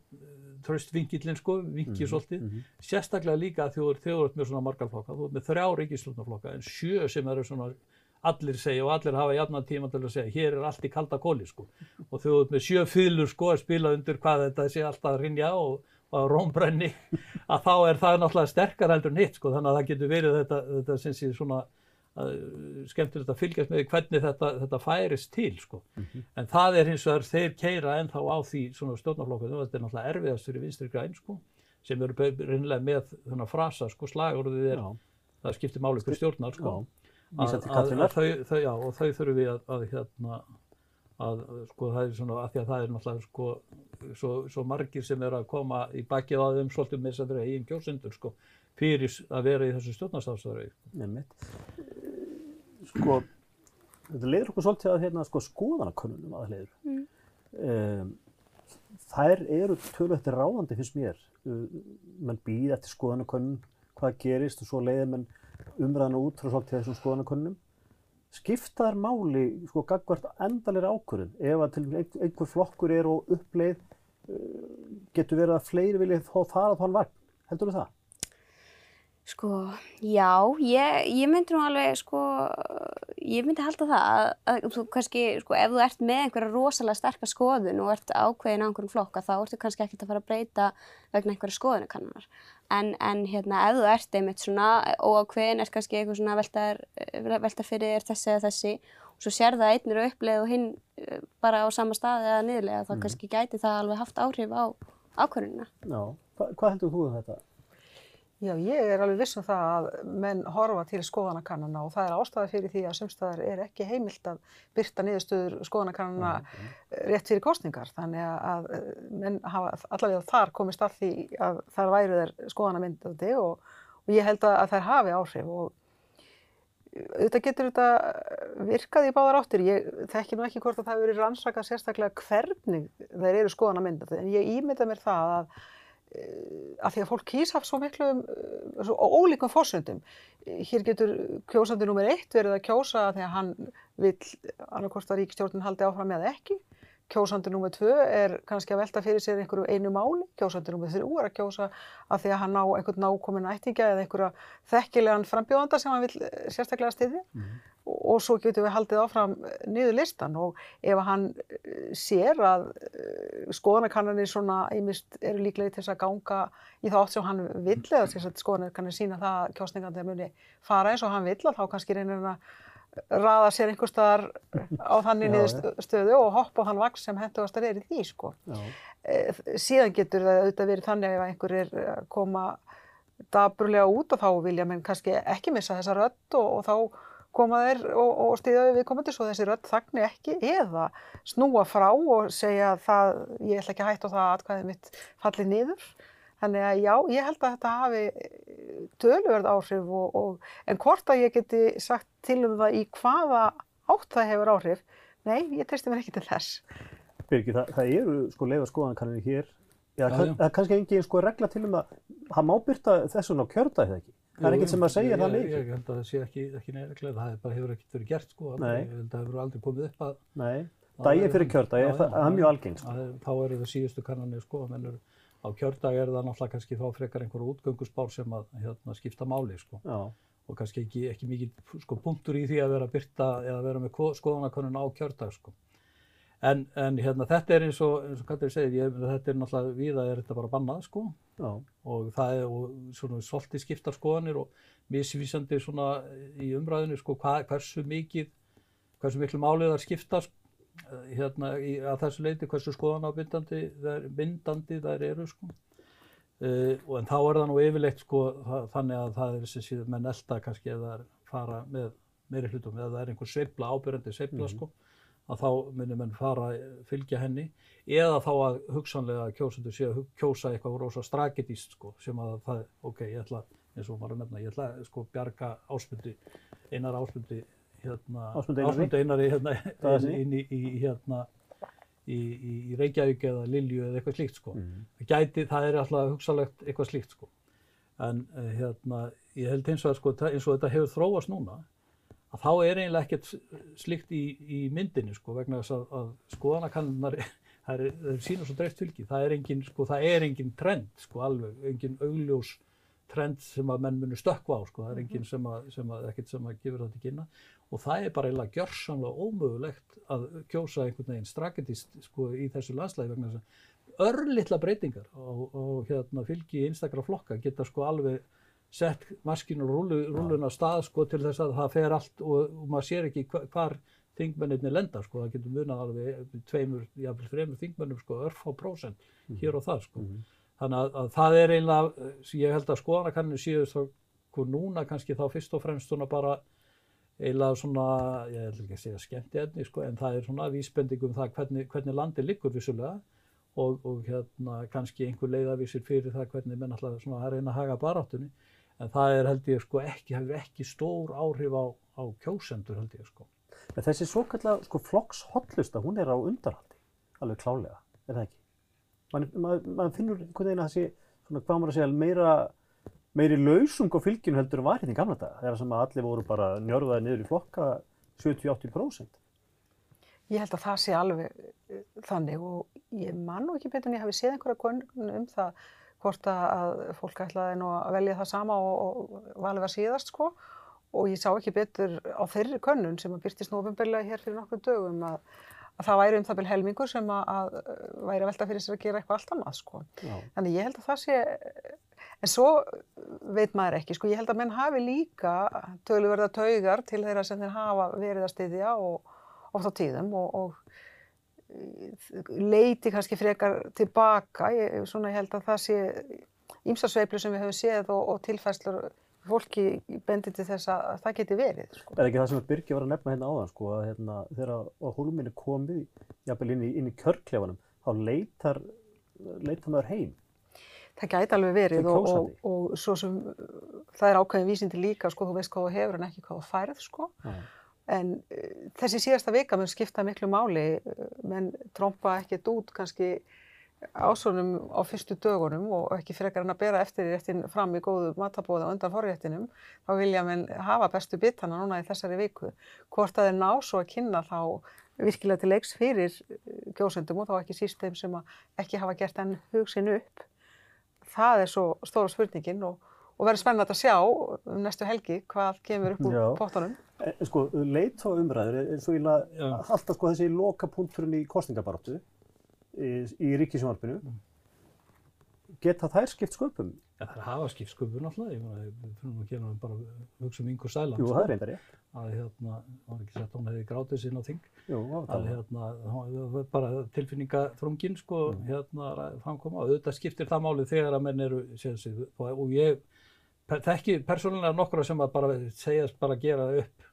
tröstvingillin sko, vinki svolítið, sérstaklega líka að þjóður þjóður með svona margarflokka, þú ert með þrjá ríkislutnaflokka en sjö sem eru svona allir segja og allir hafa jafna tíma til að segja hér er allt í kalda kóli sko. Og ert með sjö fýðlur sko að spila undir hvað þetta sé alltaf að rinja og, að rómbrenni að þá er það náttúrulega sterkar heldur en hitt sko. Þannig að það getur verið þetta, þetta sem sé svona skemmtilegt að fylgjast með hvernig þetta, þetta færist til sko. En það er hins vegar þeir keira ennþá á því svona stjórnarflokkum, þetta er náttúrulega erfiðast fyrir vinstri græn sko, sem eru reynilega með þennan frasa sko, slagurðið er, Já. það skiptir máli hver stjórnar sko. að, Katrínar. að þau, þau, já, og þau þurfum við að, að hérna að sko það er svona, að því að það er náttúrulega sko svo, svo margir sem er að koma í bakið á þeim svolítið með þess að vera eigin kjósendur sko fyrir að vera í þessu stjórnarstafsverði. Sko, þetta leiður okkur svolítið að hérna, sko, skoðanakönnunum aðleiður. Mm. Um, þær eru tölvöld ráðandi fyrst mér. Mann býð eftir skoðanakönnun, hvað gerist og svo leiðir mann umræðan út frá svolítið þessum skoðanakönnunum. Skipta þær máli, sko, gagvart endalir ákvörðun. Ef að til ein- einhver flokkur er og uppleið, getur verið að fleiri viljið þó fara þann vagn. Heldur þú það? Sko, já, ég, ég myndi nú alveg, sko, ég myndi halda það að, að þú kannski, sko, ef þú ert með einhverja rosalega sterkar skoðun og ert ákveðin á einhverjum flokka, þá ertu kannski ekkert að fara að breyta vegna einhverja skoðunakannar. En, en hérna, ef þú ert einmitt svona óákveðin, er kannski eitthvað svona velta, velta fyrir þér þessi eða þessi, og svo sér það einnir uppleið og hinn eh, bara á sama staði eða niðurlega, þá kannski gæti það alveg haft áhrif á ákvörðunina. Já. Hva, hvað heldur þú um þetta? Já, ég er alveg viss um það að menn horfa til skoðanakannana og það er ástæða fyrir því að sumstaðar er ekki heimilt að byrta niðurstöður skoðanakannana rétt fyrir kostningar. Þannig að eh, menn hafa allavega þar komist að því að þar væru þeir skoðanamyndandi og, og ég held að þær hafi áhrif og auðvitað getur þetta virkað í báðar áttir. Ég þekki nú ekki hvort að það hefur verið rannsakað sérstaklega hvernig þeir eru skoðanamyndandi en ég ímynda mér það að að því að fólk kýs af svo miklu svo ólíkum fórsöndum. Hér getur kjósandi nummer eitt verið að kjósa að hann vil annarkort að ríkstjórnin haldi áfram eða ekki. Kjósandi nummer tvö er kannski að velta fyrir sér einhverju einu máli. Kjósandi nummer þrjú er að kjósa að því að hann ná einhvern nákominn ættingja eða einhverja þekkilegan frambjóðanda sem hann vil sérstaklega styðja. Mm -hmm. og, og svo getur við haldið áfram niður listan og ef hann sér að skoðanakannanir svona ímist eru líklega til þess að ganga í þá átt sem hann vill eða skoðanakannir sína það að kjósningandi muni fara eins og hann vill að þá kannski reynir hann að raða sér einhver staðar á þannig niðurstöðu og hoppa á þann vagn sem hendugastar er í því sko. E, síðan getur það auðvitað verið þannig ef einhver er að koma daburlega út og þá vilja menn kannski ekki missa þessa rödd og, og þá koma þeir og, og stýða við komandi svo þessi rödd þagni ekki eða snúa frá og segja það ég ætla ekki að hætta á það að atkvæðið mitt falli niður. Þannig að já, ég held að þetta hafi tölverð áhrif og, og en hvort að ég geti sagt til um það í hvaða átt það hefur áhrif, nei, ég treysti mér ekki til þess. Birgir, það, það eru sko leiða skoðanakannir hér, já, já, já. það er kannski engin sko regla til um að það má byrta þessun á kjörda eða ekki? Það er ekkert sem að segja það mikið. Ég held að það sé ekki, ekki neina regla, það bara hefur ekkert verið gert sko, aldrei, ég held að það hefur aldrei komið upp að... Nei, daginn fyrir kjörda, það er mjög algengt. Sko. Þá eru það síðustu kannanir sko, mennur á kjördag er það náttúrulega kannski þá frekar einhverju útgöngusbár sem að hérna, skipta máli sko. og kannski ekki, ekki mikið sko, punktur í því að vera að byrta eða vera með skoðanakonun á kjördag sko. en, en hérna, þetta er eins og, eins og Katri segir, ég, þetta er náttúrulega viða er þetta bara bannað sko. og það er og, svona svolítið skiptar skoðanir og misvísandi svona í umræðinu sko, hva, hversu mikið hversu miklu málið þar skipta hérna í, að þessu leiti hversu skoðanabindandi þær, bindandi þær eru sko. Uh, og en þá er það nú yfirleitt sko það, þannig að það er þessi síðan menn elda kannski eða það er fara með meiri hlutum eða það er einhver sveifla, ábyrjandi sveifla mm -hmm. sko að þá myndir menn fara fylgja henni eða þá að hugsanlega kjósundur sé að kjósa eitthvað rosa strategist sko sem að það, ok, ég ætla eins og maður að nefna, ég ætla sko bjarga áspundi, einar áspundi hérna, Ásmund Einari hérna, inn í, í, hérna, í, í Reykjavík eða Lilju eða eitthvað slíkt sko. Mm. Gæti, það er alltaf hugsalegt eitthvað slíkt sko. En hérna, ég held eins og, sko, eins og þetta hefur þróast núna að þá er eiginlega ekkert slíkt í myndinni sko vegna þess að, að skoðanakannar það er, er sína svo dreift fylgi. Það er engin, sko, það er engin trend sko alveg, engin augljós trend sem að menn munu stökkva á sko. Það er engin sem að, sem að, ekkert sem að gefur þetta kynna og það er bara eiginlega gjörsamlega ómögulegt að kjósa einhvern veginn strategist sko, í þessu landslægi vegna þess að örlittla breytingar og, hérna, fylgi í einstakra flokka geta sko alveg sett maskinu og rúluna stað sko til þess að það fer allt og, og maður sér ekki hvar, hvar þingmennirni lenda sko, það getur munað alveg tveimur, jáfnvel þreimur þingmennum sko örf á prósent mm -hmm. hér og það sko. Mm -hmm. Þannig að, að það er eiginlega, ég held að skoðanakanninu séu þá núna kannski þá fyrst og fremst svona bara eiginlega svona, ég ætla ekki að segja skemmti efni, sko, en það er svona vísbending um það hvernig, hvernig landi liggur vissulega og, og hérna kannski einhver leiðavísir fyrir það hvernig menn alltaf svona að reyna að haga baráttunni, en það er held ég sko ekki, hefur ekki stór áhrif á, á kjósendur held ég sko. En þessi svo kallar sko, flokkshollusta, hún er á undarhaldi, alveg klálega, er það ekki? Man, man, man finnur einhvern veginn að sé, svona, hvað maður að segja, meira, meiri lausung á fylginu heldur var hérna í gamla daga, þegar sem að allir voru bara njörfaði niður í flokka 70-80%. Ég held að það sé alveg eh, þannig og ég man nú ekki betur en ég hafi séð einhverja konun um það hvort að fólk ætlaði nú að velja það sama og, og valið var síðast sko og ég sá ekki betur á þeirri könnun sem að byrtist nú ofinbeglega hér fyrir nokkur dögum að, að það væri um það byrj helmingur sem að, að væri að velta fyrir sér að gera eitthvað allt annað sko. Já. Þannig ég held að það sé, en svo veit maður ekki sko, ég held að menn hafi líka töluverða taugar til þeirra sem þeir hafa verið að styðja og oft á tíðum og, og leiti kannski frekar tilbaka, ég, svona ég held að það sé ímsasveiflu sem við höfum séð og, og tilfæslur fólki bendir til þess að það geti verið. Sko. Er ekki það sem að Birgir var að nefna hérna áðan, sko, að hérna, þegar að hólminni komið, jafnvel inn í, inn í kjörklefanum, þá leitar, leitar maður heim. Það gæti alveg verið og, og, og svo sem það er ákveðin vísindi líka, sko, þú veist hvað þú hefur en ekki hvað þú færð, sko. Já. En uh, þessi síðasta vika mun skipta miklu máli, uh, menn trompa ekkert út kannski ásvonum á fyrstu dögunum og ekki frekar en að bera eftir réttin fram í góðu matabóði og undan forréttinum, þá vilja menn hafa bestu bitana núna í þessari viku. Hvort að þeir ná svo að kynna þá virkilega til leiks fyrir uh, kjósendum og þá ekki síst þeim sem að ekki hafa gert enn hugsin upp. Það er svo stóra spurningin og, og verður spennandi að sjá um næstu helgi hvað kemur upp úr Já. pottunum. En, sko, leit á umræður er svo íla Já. alltaf sko þessi loka punkturinn í kostningabaráttu í, í ríkisjónvarpinu. Geta þær skipt sköpum? Ja, það er hafa skipt sköpun alltaf, ég meina, við nú að gera bara hugsa um yngur sæland, Jú, það er reyndar rétt. að hérna, það var ekki sett að hún hefði grátið sín á þing, Jú, það var að það. hérna, það var bara tilfinningaþrungin sko, hérna, framkoma auðvitað skiptir það máli þegar að menn eru, séð sig, og, ég þekki persónulega nokkra sem að bara segjast bara gera upp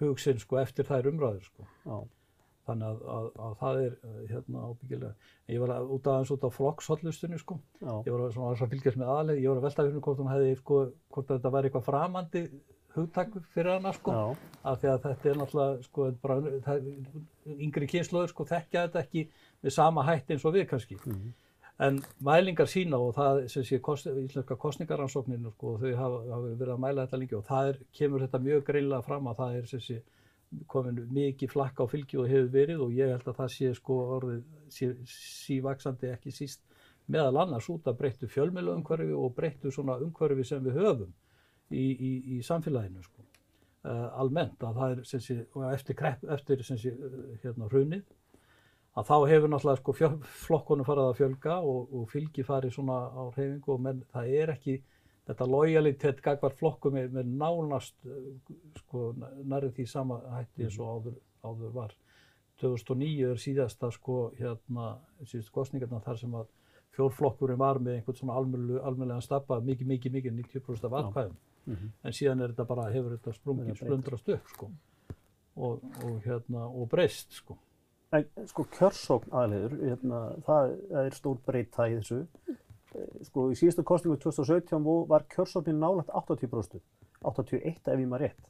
hugsin sko eftir þær umræður sko. Já. Þannig að, að, að það er uh, hérna ábyggilega. Ég var að, út aðeins út á flokkshollustunni sko. Já. Ég var að, fylgjast með aðleið, ég var að velta fyrir hvort hún hefði sko, hvort þetta væri eitthvað framandi hugtak fyrir hana sko. Já. Af því að þetta er náttúrulega sko, bara, það, yngri kynnslóður sko þekkja þetta ekki með sama hætti eins og við kannski. Mhm. En mælingar sína og það sem sé kost, íslenska kostningaransókninu sko, þau hafa, hafa verið að mæla þetta lengi og það er, kemur þetta mjög greinlega fram að það er sem sé komin mikið flakka á fylgi og hefur verið og ég held að það sé sko orðið sívaksandi ekki síst meðal annars út af breyttu fjölmjölu umhverfi og breyttu svona umhverfi sem við höfum í, í, í samfélaginu sko. Uh, almennt að það er og eftir, krepp, eftir sem sé, uh, hérna hrunið að þá hefur náttúrulega sko fjö, flokkunum farið að fjölga og, og fylgi farið svona á hreyfingu og menn það er ekki þetta lojalitet gagvar flokkum með, með nánast uh, sko nærið því sama hætti eins og áður, áður var. 2009 er síðasta sko hérna síðust kostningarna þar sem að fjórflokkurinn var með einhvern svona almjölu, almjölega stabba mikið, mikið, mikið 90% af atkvæðum. Mhm. En síðan er þetta bara, hefur þetta sprungið, splundrast upp sko og, og hérna, og breyst sko. En sko kjörsókn aðliður, hérna, það er stór breyta í þessu. Eh, Sko í síðustu kostningu 2017 vo- var kjörsóknin nálægt 80%, 81 ef ég maður rétt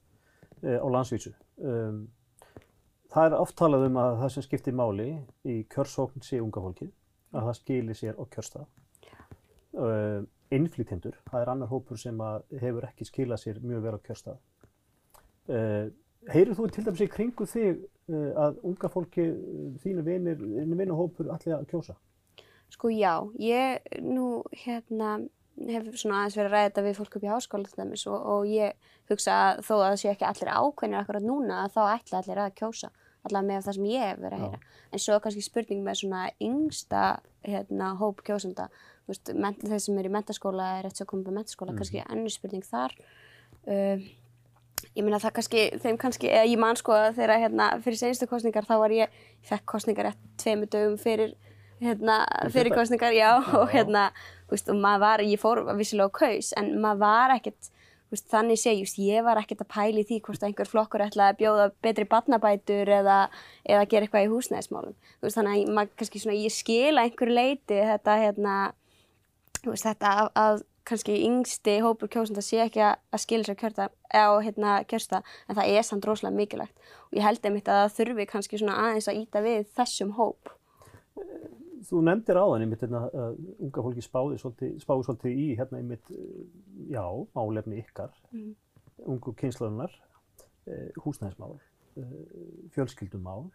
eh, á landsvísu. Um, það er oft talað um að það sem skiptir máli í kjörsókn sé unga fólkið, að það skili sér á kjörstað. Uh, innflytjendur, það er annar hópur sem hefur ekki skilað sér mjög vel á kjörstað. Uh, Heyrir þú til dæmis í kringu þig að unga fólki, þínu vinir, þínu vinahópur allir að kjósa? Sko já, ég nú hérna hef svona aðeins verið að ræða þetta við fólk upp í háskóla til dæmis og, og ég hugsa að þó að það sé ekki allir ákveðnir akkurat núna að þá ætla allir að kjósa allavega með það sem ég hef verið að heyra. En svo er kannski spurning með svona yngsta hérna, hóp kjósenda, þú veist, þeir sem eru í mentaskóla er rétt svo komið með mentaskóla, kannski önnur spurning þar. Uh, ég meina það kannski, þeim kannski, eða ég man sko að þeirra hérna fyrir senstu kostningar þá var ég, ég fekk kostningar rétt tveimur dögum fyrir hérna, fyrir kostningar, já, og hérna, veist, og maður var, ég fór vissilega á kaus, en maður var ekkert, veist, þannig sé, just, ég var ekkert að pæli því hvort einhver flokkur ætlaði að bjóða betri barnabætur eða, eða gera eitthvað í húsnæðismálum. Veist, þannig að maður, kannski svona, ég skila einhver leiti þetta, hérna, veist, þetta að, að kannski yngsti hópur kjósanda sé ekki að skilja sér kjörta á hérna, kjörsta en það er samt rosalega mikilvægt og ég held einmitt að það þurfi kannski svona aðeins að íta við þessum hóp. Þú nefndir áðan einmitt hérna, að unga fólki spáði svolítið, í hérna einmitt, já, álefni ykkar, mm. ungu kynslaðunar, eh, húsnæðismál, eh, fjölskyldumál.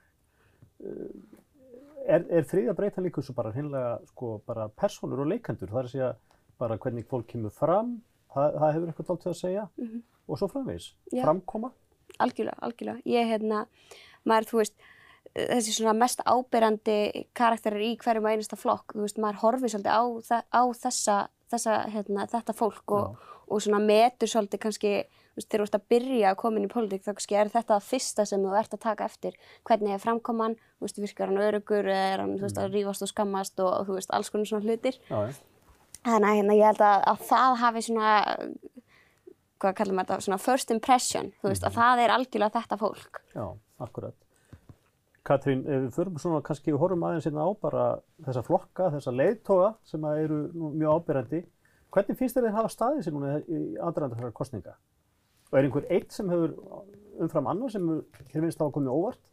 Eh, er, er þriða breytan líka svo bara hinnlega sko bara personur og leikandur, það er að segja bara hvernig fólk kemur fram, það, það hefur eitthvað dalt til að segja mm -hmm. og svo framvegis, framkoma? Algjörlega, algjörlega. Ég, hérna, maður, þú veist, þessi svona mest ábyrjandi karakterir í hverjum og einasta flokk, þú veist, maður horfið svolítið á, á þessa, þessa, hérna, þetta fólk og, og svona metur svolítið kannski, þú veist, þegar þú ert að byrja að koma inn í pólitík, þá kannski er þetta það fyrsta sem þú ert að taka eftir, hvernig er framkoman, þú veist, virkar hann örugur eða er hann, þú veist, að mm. rífast og skammast og, og þú veist, alls konar svona hlutir. Já, Þannig að hérna, ég held að, að það hafi svona, hvað kallum við þetta, svona first impression, þú veist, mm -hmm. að það er algjörlega þetta fólk. Já, akkurat. Katrín, ef við förum svona kannski, við horfum aðeins hérna á bara þessa flokka, þessa leiðtoga sem eru mjög ábyrgandi. Hvernig finnst þeir hafa staðið sér núna í aðranda þessar kostninga? Og er einhver eitt sem hefur umfram annar sem þér finnst þá að koma óvart?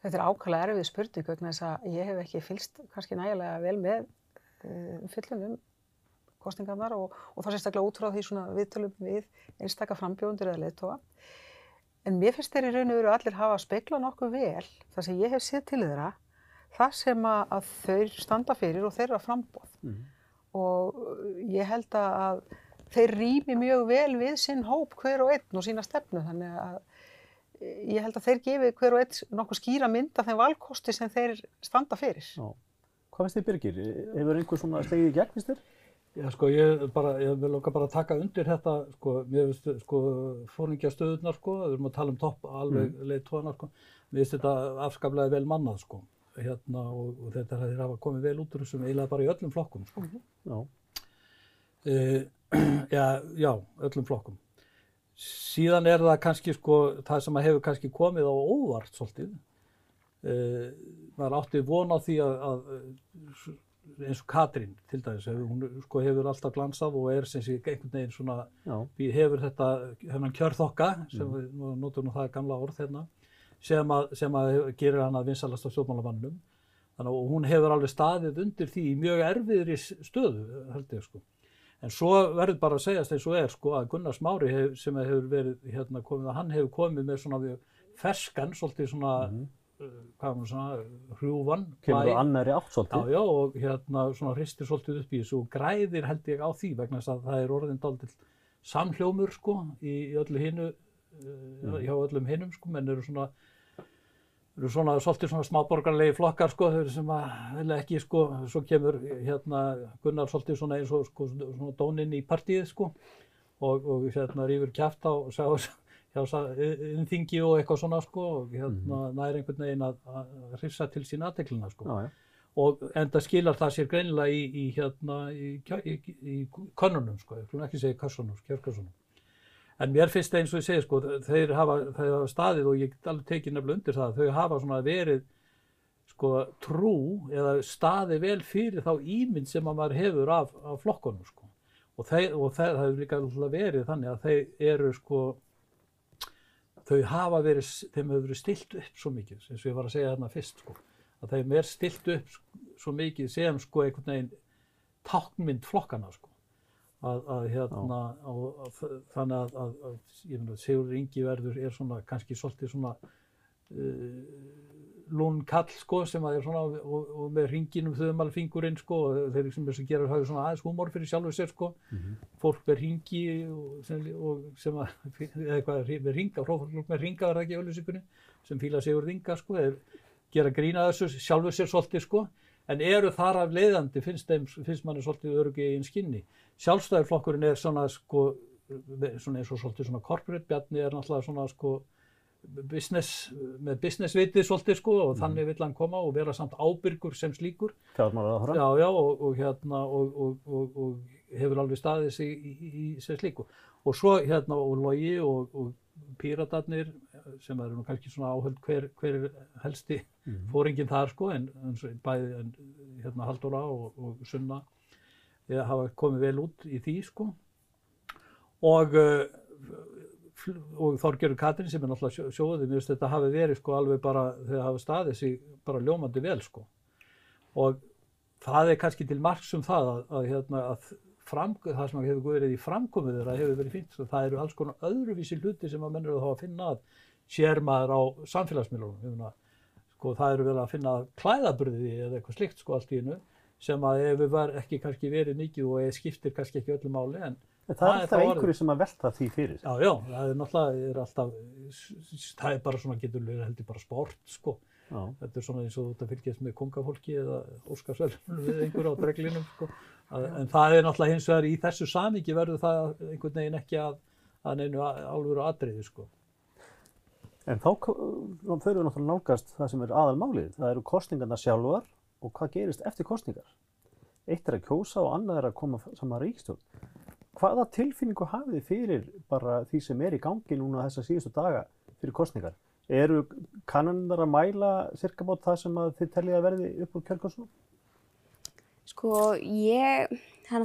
Þetta er ákvæmlega erfið spurning vegna þess að ég hef ekki fylst kannski nægilega vel með uh, fyllunum kostningarnar og, og það sérstaklega út frá því svona viðtölum við einstakka frambjóðundur eða leðtoga. En mér finnst þeir í raun og veru allir hafa að speikla nokkuð vel það sem ég hef séð til þeirra, það sem að, þau standa fyrir og þeirra frambóð. Mm -hmm. Og ég held að þeir rými mjög vel við sinn hóp hver og einn og sína stefnu þannig að ég held að þeir gefi hver og einn nokkuð skýra mynd af þeim valkosti sem þeir standa fyrir. Já. Hvað finnst þið Birgir? Hefur einhver svona stegið í gegn, finnst þér? Já, sko, ég, bara, ég vil okkar bara taka undir þetta, sko, mér finnst, sko, fóringja stöðunar, sko, við erum að tala um topp alveg mm. leiðtóðanar, sko, mér finnst þetta afskaplega vel mannað, sko, hérna, og, og þetta er að þeir hafa komið vel út úr þessum eiginlega bara í öllum flokkum, sko. Mm. Já. E, já, já, öllum flokkum. Síðan er það kannski, sko, það sem hefur kannski komið á óvart, svolítið, e, maður átti von á því að, að eins og Katrín til dæmis, hún sko, hefur alltaf glansað og er sem sé einhvern veginn svona, við hefur þetta hefur kjörþokka, sem mm. við notum nú það gamla orð hérna, sem að, sem að gerir hann að vinsalast á stjórnmálamannum. Þannig að hún hefur alveg staðið undir því mjög erfiðri stöðu, held ég sko. En svo verður bara að segjast eins og er sko að Gunnar Smári hef, sem hefur verið hérna komið, hann hefur komið með svona ferskan, svolítið svona mm hvað var svona, hrjúvan kemur á annari átt svolítið. Já, já, og hérna svona hristir svolítið upp í þessu og græðir held ég á því vegna þess að það er orðin dálitill samhljómur sko í, í öllu hinnu mm. hjá öllum hinnum sko, menn eru svona eru svona svolítið svona smáborgarlegi flokkar sko, eru sem að vilja ekki sko, svo kemur hérna Gunnar svolítið svona eins og sko svona dóninn í partíið sko og, og hérna rýfur kæft á og segja innþingi og eitthvað svona sko og hérna mm næri einhvern veginn að, að hrifsa til sín aðtekluna sko. Já, já. og enda skilar það sér greinilega í, í hérna í, í, í konunum sko, ég vil ekki segja kassunum, kjörkassunum en mér finnst það eins og ég segi sko þeir hafa, þeir hafa staðið og ég get alveg tekið nefnilega undir það þau hafa svona verið sko trú eða staðið vel fyrir þá ímynd sem að maður hefur af, af flokkonum sko. Og, þeir, og þeir, það hefur líka verið þannig að þeir eru sko þau hafa verið, þeim hefur verið stilt upp svo mikið, eins og ég var að segja þarna fyrst sko, að þeim er stilt upp svo mikið sem sko einhvern veginn táknmynd flokkana sko, að, að hérna, og, að, þannig að, að, ég finna að Sigur Ingi verður er svona kannski svolítið svona uh, lún kall sko sem að er svona og, og með ringinum þauðmalfingurinn sko og þeir sem þess að gera hafa svona aðeins humor fyrir sjálfur sér sko. Mm -hmm. fólk með ringi og sem, og sem að, eða eitthvað með ringa, fólk með ringa er það ekki auðvitað sem fíla sig úr ringa sko þeir gera grína þessu sjálfur sér svolítið sko. En eru þar af leiðandi finnst, þeim, finnst manni svolítið örgi í einn skinni. Sjálfstæðurflokkurinn er svona sko svona eins og svolítið svona corporate bjarni er náttúrulega svona sko business, með businessvitið svolítið sko og Mhm. þannig vill hann koma og vera samt ábyrgur sem slíkur. fjármálaráðherra. Já, já, og, og hérna, og, og, og, og hefur alveg staðið sig í, í, í sem slíku. Og svo hérna, og Logi og, og Píratarnir, sem eru nú kannski svona áhöld hver, hver er helsti Mhm. fóringin þar sko, en, en bæði en, hérna Halldóra og, og Sunna eða hafa komið vel út í því sko. Og, fl- og Þorgerur Katrin sem er náttúrulega sjó- sjóðið, mér finnst þetta hafi verið sko alveg bara, þegar hafa staðið sig bara ljómandi vel sko. Og það er kannski til marks um það að, að, hérna, að fram, það sem hefur verið í framkomið þeirra hefur verið fínt. sko. Það eru alls konar öðruvísi hluti sem að menn eru þá að finna að sér maður á samfélagsmiðlunum. Sko, það eru verið að finna klæðaburði eða eitthvað slikt sko allt í hennu sem að hefur ekki kannski verið mikið og skiptir kannski ekki öllu máli en En það er alltaf einhverju sem að velta því fyrir. Já, já, það er náttúrulega, er alltaf, það er bara svona, getur verið heldur bara sport, sko. Já. Þetta er svona eins og að fylgjast með kongafólki eða Óskarsvölunum við einhver á dreglinum, sko. Að, en það er náttúrulega hins vegar í þessu samíki verður það einhvern veginn ekki að, að neinu álveru atriði, sko. En þá förum við náttúrulega nálgast það sem er aðalmálið. Það eru kostningarna sjálfar og hvað gerist eftir kostningar. Eitt er að kjósa og annað er að koma saman ríkstjórn. Hvaða tilfinningu hafið þið fyrir bara því sem er í gangi núna þessa síðustu daga fyrir kostningar? Eru kannanir að mæla cirka bát það sem að þið teljið að verði upp úr kjörgjóðsum? Sko, ég, þú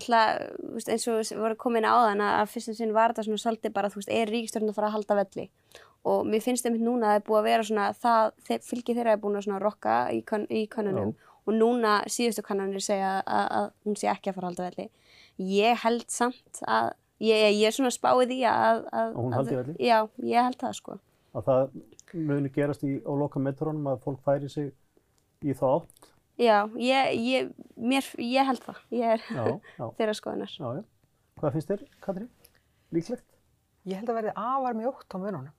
veist, eins og við vorum komin á þann að fyrstum sinn var þetta svona svolítið bara, þú veist, er ríkistjórn að fara að halda velli? Og mér finnst einmitt núna að það er búið að vera svona, það, þeir, fylgi þeirra er búin að svona rokka í, kannunum og núna síðustu kannanir segja að, að hún sé ekki að fara að halda velli. Ég held samt að, ég, ég er svona spáið í að, að, Að hún haldi velli? Já, ég held það sko. Að það muni gerast í, á loka metrónum að fólk færi sig í þá átt? Já, ég, ég, mér, ég held það. Ég er Já, já, þeirra skoðunar. já, já. Hvað finnst þér, Katrín? Líklegt? Ég held að verði afar mjótt á mununum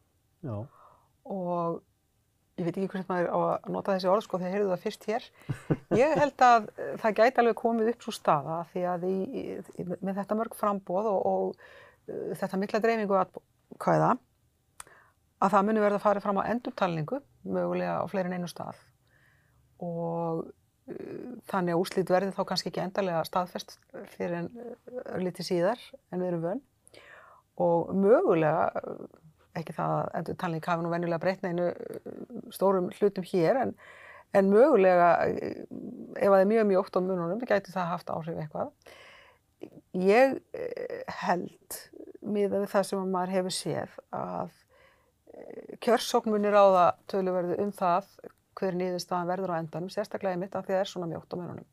Já. og ég veit ekki hvernig maður á að nota þessi orð sko þegar heyrðu það fyrst hér. Ég held að það gæti alveg komið upp svo staða því að í, í, með þetta mörg frambóð og, og uh, þetta mikla dreifingu atkvæða að það muni verða að fara fram á endurtalningu mögulega á fleirin einu stað og uh, þannig að úrslit verði þá kannski ekki endarlega staðfest fyrir en örlítið síðar en við erum vön og mögulega uh, ekki það að endur talning hafi nú venjulega breytt neinu uh, stórum hlutum hér en, en mögulega uh, ef það er mjög mjótt á mununum gæti það haft áhrif eitthvað. Ég eh, held miða við það sem maður hefur séð að eh, kjörsókn munir á það töluverðu um það hver niðurstaðan verður á endanum, sérstaklega í mitt af því að það er svona mjótt á mununum.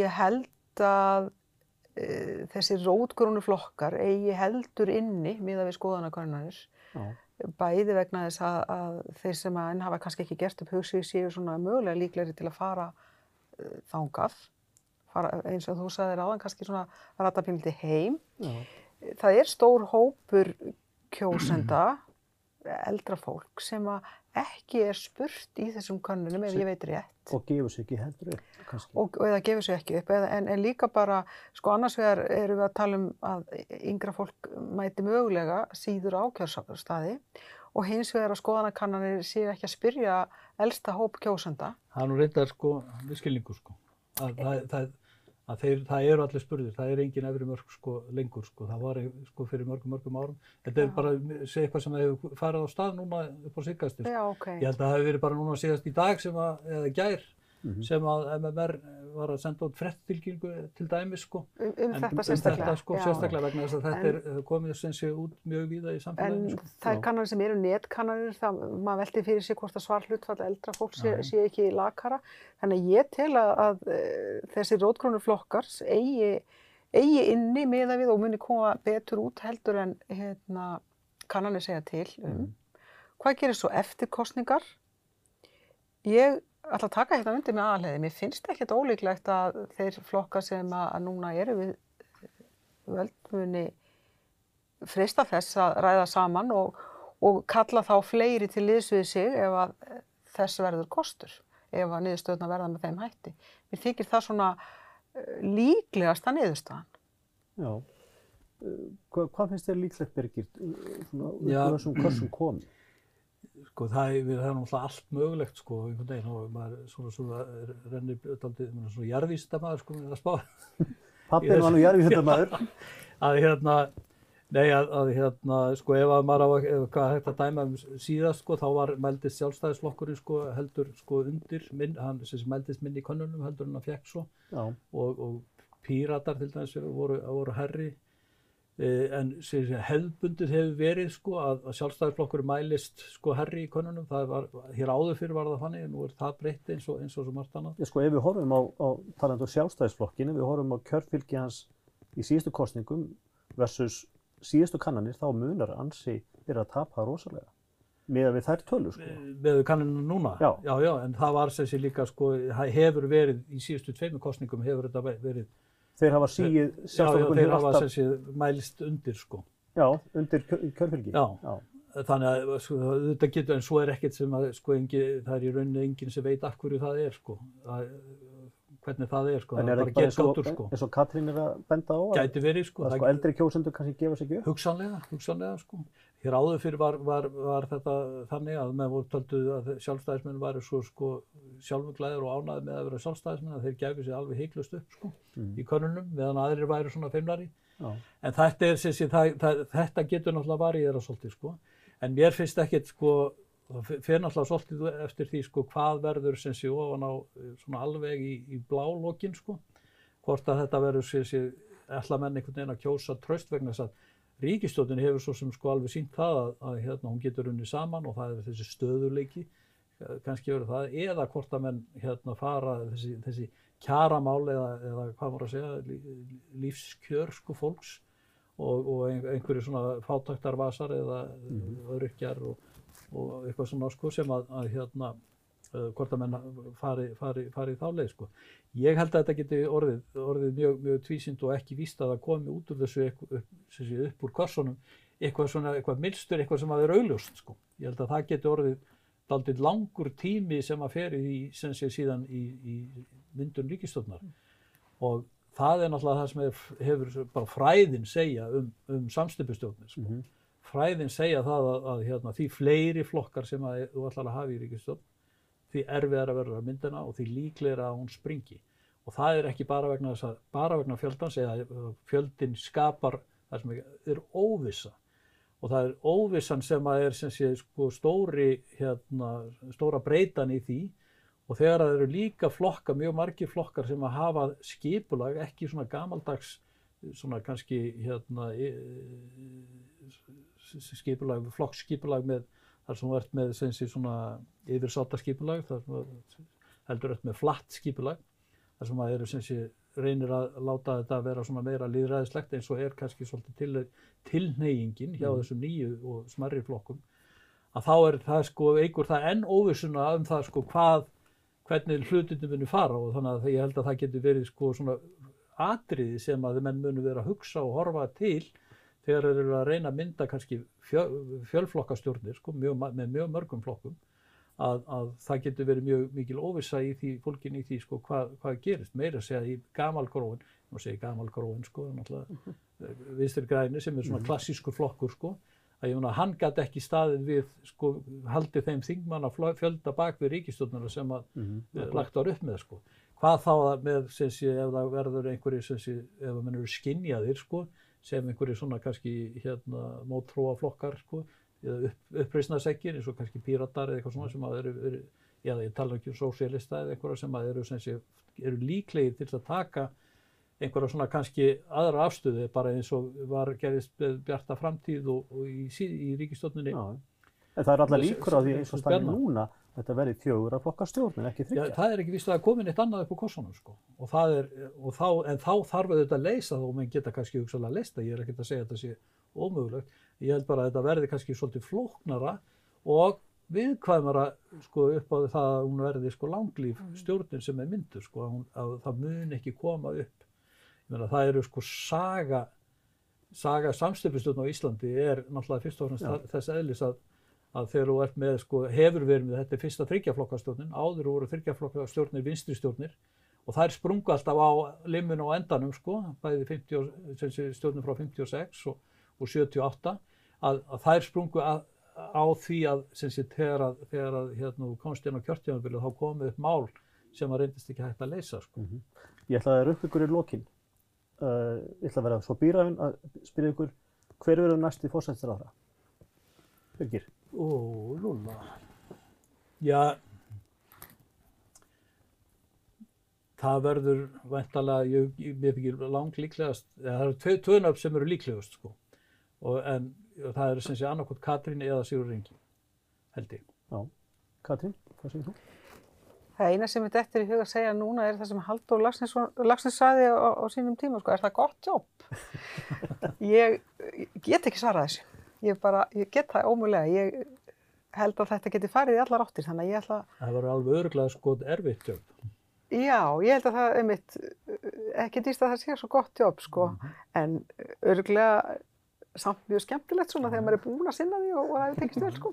Ég held að e, þessi rótgrúnu flokkar eigi heldur inni miða við skoðanakönnanir Já. bæði vegna þess að, að þeir sem að enn hafa kannski ekki gert upp hugsið séu svona mögulega líklegri til að fara uh, þangað fara, eins og þú sagðir áðan kannski svona ratapíldi heim Já. það er stór hópur kjósenda eldra fólk sem að ekki er spurt í þessum könnunum ef ég veit rétt Og gefur sér ekki heldur upp, kannski. og, eða gefur sér ekki upp eða, en, en líka bara, sko annars vegar erum við að tala um að yngra fólk mæti mögulega síður á kjörstaði og hins vegar að skoðanakannanir séu ekki að spyrja elsta hóp kjósenda Það er nú reyndar sko, viðskilningu sko. Að, það, það, að þeir, það eru allir spurðir, það er engin efri mörg sko lengur sko, það var sko fyrir mörgum mörgum árum. Þetta er Já. bara, segja eitthvað sem hefur farið á stað núna upp á siggastir. Já, ok. Ég held að það hefur verið bara núna síðast í dag sem að, eða gær, Mhm. sem að MMR var að senda út fretttilkynningu til dæmis sko. Um, um En þetta um sérstaklega. þetta sko sérstaklega vegna þess að þetta En- er komið sem sé út mjög víða í En samfélaginu sko. þær kannanir sem eru netkannanir, það, maður velti fyrir sig hvort að svar hlutfall eldra fólk sé, sé ekki lakara. Þannig að ég tel að, að eh, þessi rótgrónu flokkar eigi, eigi inni meða við og muni koma betur út heldur en hérna, kannanir segja til um. Mhm. Hvað gerir svo eftir kostningar? Ég ætla að taka hérna undir með aðalheiði. Mér finnst ekkert ólíklegt að þeir flokkar sem að, núna eru við völd muni freista þess að ræða saman og, og kalla þá fleiri til liðs við sig ef að þess verður kostur, ef að niðurstöðuna verða með þeim hætti. Mér þykir það svona eh, líklegasta niðurstaðan. Já. Uh, Hvað, hvað finnst þér líklegt, Birgir, svona úr þessum kössum komið? Sko það er, það er náttúrulega allt mögulegt sko einhvern veginn og maður svona svona rennir daldið svona jarðvísindamaður sko með að spá. Pappin var nú jarðvísindamaður. að hérna nei að, að hérna sko ef að maður á að ef hvað hægt að dæma um síðast sko þá var mældist sjálfstæðisflokkurinn sko heldur sko undir minn, hann sem mældist minni í könnunum heldur en að fekk svo. Já, og, og píratar til dæmis voru, voru herri en sem sé, hefðbundið hefur verið sko að, að sjálfstæðisflokkur mælist sko herri í konunum, það var, hér áður fyrir var það þannig en nú er það breytt eins og eins og svo margt annað. Sko ef við horfum á, á talandu sjálfstæðisflokkinu, við horfum á kjörfylgi hans í síðustu kostningum versus síðustu kannanir, þá munar ansi er að tapa rosalega. Með við þær tölu, sko. Með kanninu núna? Já. Já, já, en það var sem sé líka sko, hefur verið í síðustu tveimur kostningum hefur þetta verið, Þeir hafa síið já, já, sjálfstæðisflokkun þeir hafa sem sé mælist undir sko. já, undir kjör- kjörfylgi. Já. já. Þannig að sko, þetta getur, en svo er ekkert sem að sko, engi, það er í rauninni enginn sem veit af hverju það er sko. Það, hvernig það er sko, En það er er ekki bara og, getgátur sko. eins og Katrín er að benda á Gæti verið sko. að það sko eldri kjósendur kannski gefa sig ekki upp? Hugsanlega, hugsanlega sko. Hér áður fyrir var, var, var þetta þannig að með voru töldu að sjálfstæðismenn væri svo sko sjálfuglæður og ánaði með að vera sjálfstæðismenn að þeir gefi sér alveg heiklust upp sko Mm. í könnunum meðan aðrir væri svona feimnari. Já. En þetta, er, sem sé, það, það, þetta getur náttúrulega varýðra svolítið sko. En mér finnst ekkert sko, það fer náttúrulega svolítið eftir því sko hvað verður sem sé ofan á eh, svona alveg í, í blálókin sko. Hvort að þetta verður sem sé, ætla menn einhvern veginn að kjósa tröst vegna þess að ríkistjóðin hefur svo sem sko alveg sínt það að, að hérna, hún getur unni saman og það er þessi stöðuleiki, kannski verður það, eða hvort að menn hérna fara þessi, þessi kjaramál eða, eða hvað maður að segja, lí- lífskjör sko fólks og, og ein- einhverju svona fátæktarvasar eða öryrkjar og, og eitthvað svona sko sem að, að hérna, hvort að menn fari, fari, fari í þá leið sko. Ég held að þetta geti orðið, orðið mjög, mjög tvísind og ekki víst að það komi út úr þessu upp, upp, upp úr korsunum eitthvað svona, eitthvað milstur, eitthvað sem að er augljóst sko. Ég held að það geti orðið daldið langur tími sem að fer í, sem sé síðan í, í myndun ríkistofnar og það er náttúrulega það sem er, hefur bara fræðin segja um, um samstipustjórnir sko. Mhm. fræðin segja það að, að hérna, því fleiri flokkar sem að þú ætlar að hafa í ríkistofn því erfiðar að verða myndina og því líklega að hún springi. Og það er ekki bara vegna þess að bara vegna fjöldans eða fjöldin skapar það sem er óvissa. Og það er óvissan sem að er sem sé sko stóri hérna, stóra breytan í því. Og þegar það eru líka flokkar, mjög margir flokkar sem að hafa skipulag, ekki svona gamaldags svona kannski hérna skipulag, flokkskipulag með þar sem þú ert með sem sé svona yfirsáta skipulag, þar sem þú heldur ert með flatt skipulag þar sem að eru sem sé reynir að láta þetta vera svona meira líðræðislegt eins og er kannski svolítið til, tilneyingin hjá Mhm. þessum nýju og smarri flokkum að þá er það sko eigur það enn óvissuna um það sko hvað hvernig hlutinni muni fara og þannig að ég held að það getur verið sko svona atriði sem að menn munu vera að hugsa og horfa til þegar þeir eru að reyna að mynda kannski fjö, fjölflokkastjórnir sko, mjög, með mjög mörgum flokkum að, að það getur verið mjög mikil óvissa í því, fólkin í því sko hvað, hvað gerist, meira segja í gamalgróin, nú segja gamalgróin sko, vinstri græni sem er svona klassískur flokkur sko, að ég meina hann gæti ekki staðið við sko haldið þeim þingmanna fjölda bak við ríkistjórnuna sem að Mhm. mm lagt var upp með sko. Hvað þá með sem sé ef það verður einhverju sem sé ef það mennur skinjaðir sko sem einhverju svona kannski hérna mótróa flokkar sko eða upp, uppreisnasekkir eins og kannski píratar eða eitthvað svona sem að eru, eru já ég tala ekki um sósíalista eða einhverja sem að eru sé eru líklegir til að taka einhverja svona kannski aðra afstöðu bara eins og var gerðist bjarta framtíð og, og í, í ríkistofnunni Já. En það er Þessi- líkur á því eins og spenna. núna þetta verði fjögur að flokka stjórn en ekki Já, þryggja. það er ekki víst að það komin eitt annað upp á kossunum sko. og það er, og þá, en þá þarf auðvitað að leysa það og menn geta kannski hugsalega að leysa ég er ekkert að segja að þetta sé ómögulegt ég held bara að þetta verði kannski svolítið flóknara og viðkvæmara sko, upp á það að hún verði sko, langlíf stjórnin sem er myndur sko, að, hún, að það mun ekki koma upp ég meina það eru sko saga saga samstöpustjórn á Íslandi er náttúrulega fyrst og Já. fremst þess eðlis að að þegar þú ert með, sko, hefur verið með þetta fyrsta þryggjaflokkastjórnin, áður voru þryggjaflokkastjórnir vinstristjórnir og þær sprungu alltaf á limmun á endanum, sko, bæði 50, og- sem sé stjórnir frá 56 og, og 78, að, að þær sprungu að, á því að, sem sé, þegar að, þegar að hérna, inn á kjörtjáðanbyrju þá komið upp mál sem að reyndist ekki hægt að leysa, sko. Ég ætla að raupa ykkur í lokin. Uh, ég ætla að vera svo býrafinn að spyrja ykkur hver verður næsti fórsættir aðra? Birgir. Ó, lúla. Já, það verður væntalega, ég, ég mér fikir lang líklegast, eða það eru tvö tvönöfn sem eru líklegust, sko. Og, en það eru sem sé annarkot Katrín eða Sigur Ringi, held ég. Já. Katrín, hvað segir þú? Það eina sem er dettur í huga að segja núna er það sem Halldór Lagsnes, Lagsnes saði á, á sínum tíma, sko, er það gott jobb? ég, ég get ekki svarað þessu. Ég, bara, ég get það ómögulega. Ég held að þetta geti farið í allar áttir, þannig að ég ætla að Það verður alveg öruglega sko erfitt jobb. Já, ég held að það er mitt, ekki dýst að það sé svo gott jobb sko, en örglega samt mjög skemmtilegt svona þegar maður er búinn að sinna því og, og það hefur tekist vel sko.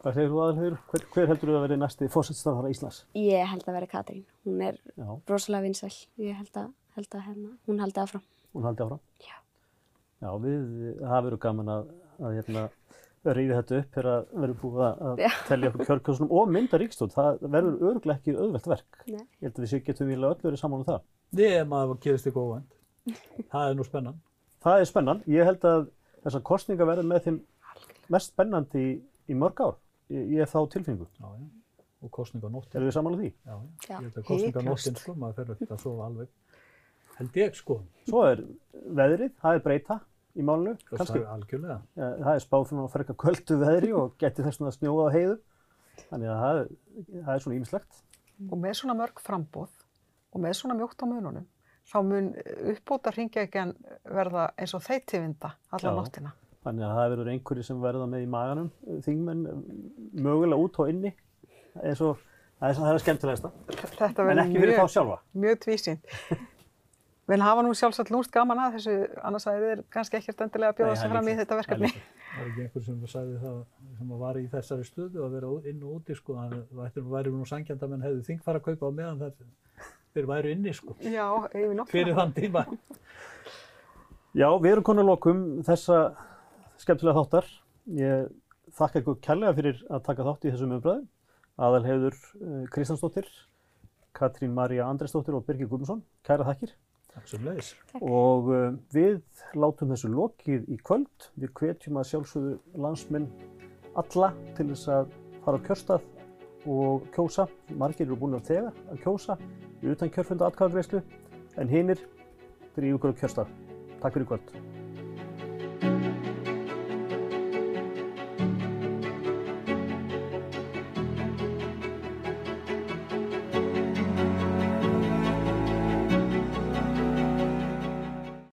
Hvað segir þú aðalhegur? Hver, hver heldur þú að verði næsti fórsættistarfara Íslands? Ég held að vera Katrín. Hún er Já, rosalega vinsæl. Ég held að, held að hérna, hún haldi áfram. hún haldi áfram. Já. Já, við, það verður gaman að, að hérna, rífi þetta upp þegar að verður búið að Já. telja upp kjörkjósunum og mynda ríkstól. Það verður örglega ekki auðvelt verk. Nei. Ég held að við séu getum vilja öll verið saman um það. Nei, maður gerist ekki óvænt. Það er nú spennan. Það er spennan. Ég held að þessar kostninga verður með þeim mest spennandi í, í mörg ár. Ég, ég hef þá tilfinningu. Já, já. Og kostninganóttin. Erum við saman á því? Já, já. Ég held að kostninganóttin, sko, maður fer í málinu. Það Kannski, er algjörlega. ja, það er spáð fyrir að frekka kvöldu veðri og geti þess að snjóa á heiðu. Þannig að það er, það er svona ímislegt. Og með svona mörg frambóð og með svona mjótt á mununum, þá mun uppbóta hringjaðikjan verða eins og þeytivinda alla Já. nóttina. Þannig að það verður einhverju sem verða með í maganum, þingmenn mögulega út og inni. Eins og, það er, það er skemmtilegasta. Þetta verður mjög, sjálfa. mjög tvísýnt. Við hafa nú sjálfsagt lúst gaman að þessu, annars að þið er kannski ekkert endilega að bjóða sig fram í þetta er verkefni. Það er ekki einhver sem sagði það sem var í þessari stöðu að vera inn og úti sko, þannig að það væri nú sangjand að menn hefðu þing fara að kaupa á meðan það þeir væri inni sko, Já, yfir nóttina. fyrir þann tíma. Já, við erum konar lokum þessa skemmtilega þáttar. Ég þakka ykkur kærlega fyrir að taka þátt í þessum umbröðum. Aðalheiður uh, Kristjánsdóttir, Katrín María Andresdóttir og Birgir Guðmundsson. Kæra þakkir. Leiðis. Og uh, við látum þessu lokið í kvöld. Við hvetjum að sjálfsögðu landsmenn alla til þess að fara á kjörstað og kjósa. Margir eru búin að þegar að kjósa utan kjörfunda atkvæðagreyslu en hinir drýjum ykkur á kjörstað. Takk fyrir kvöld.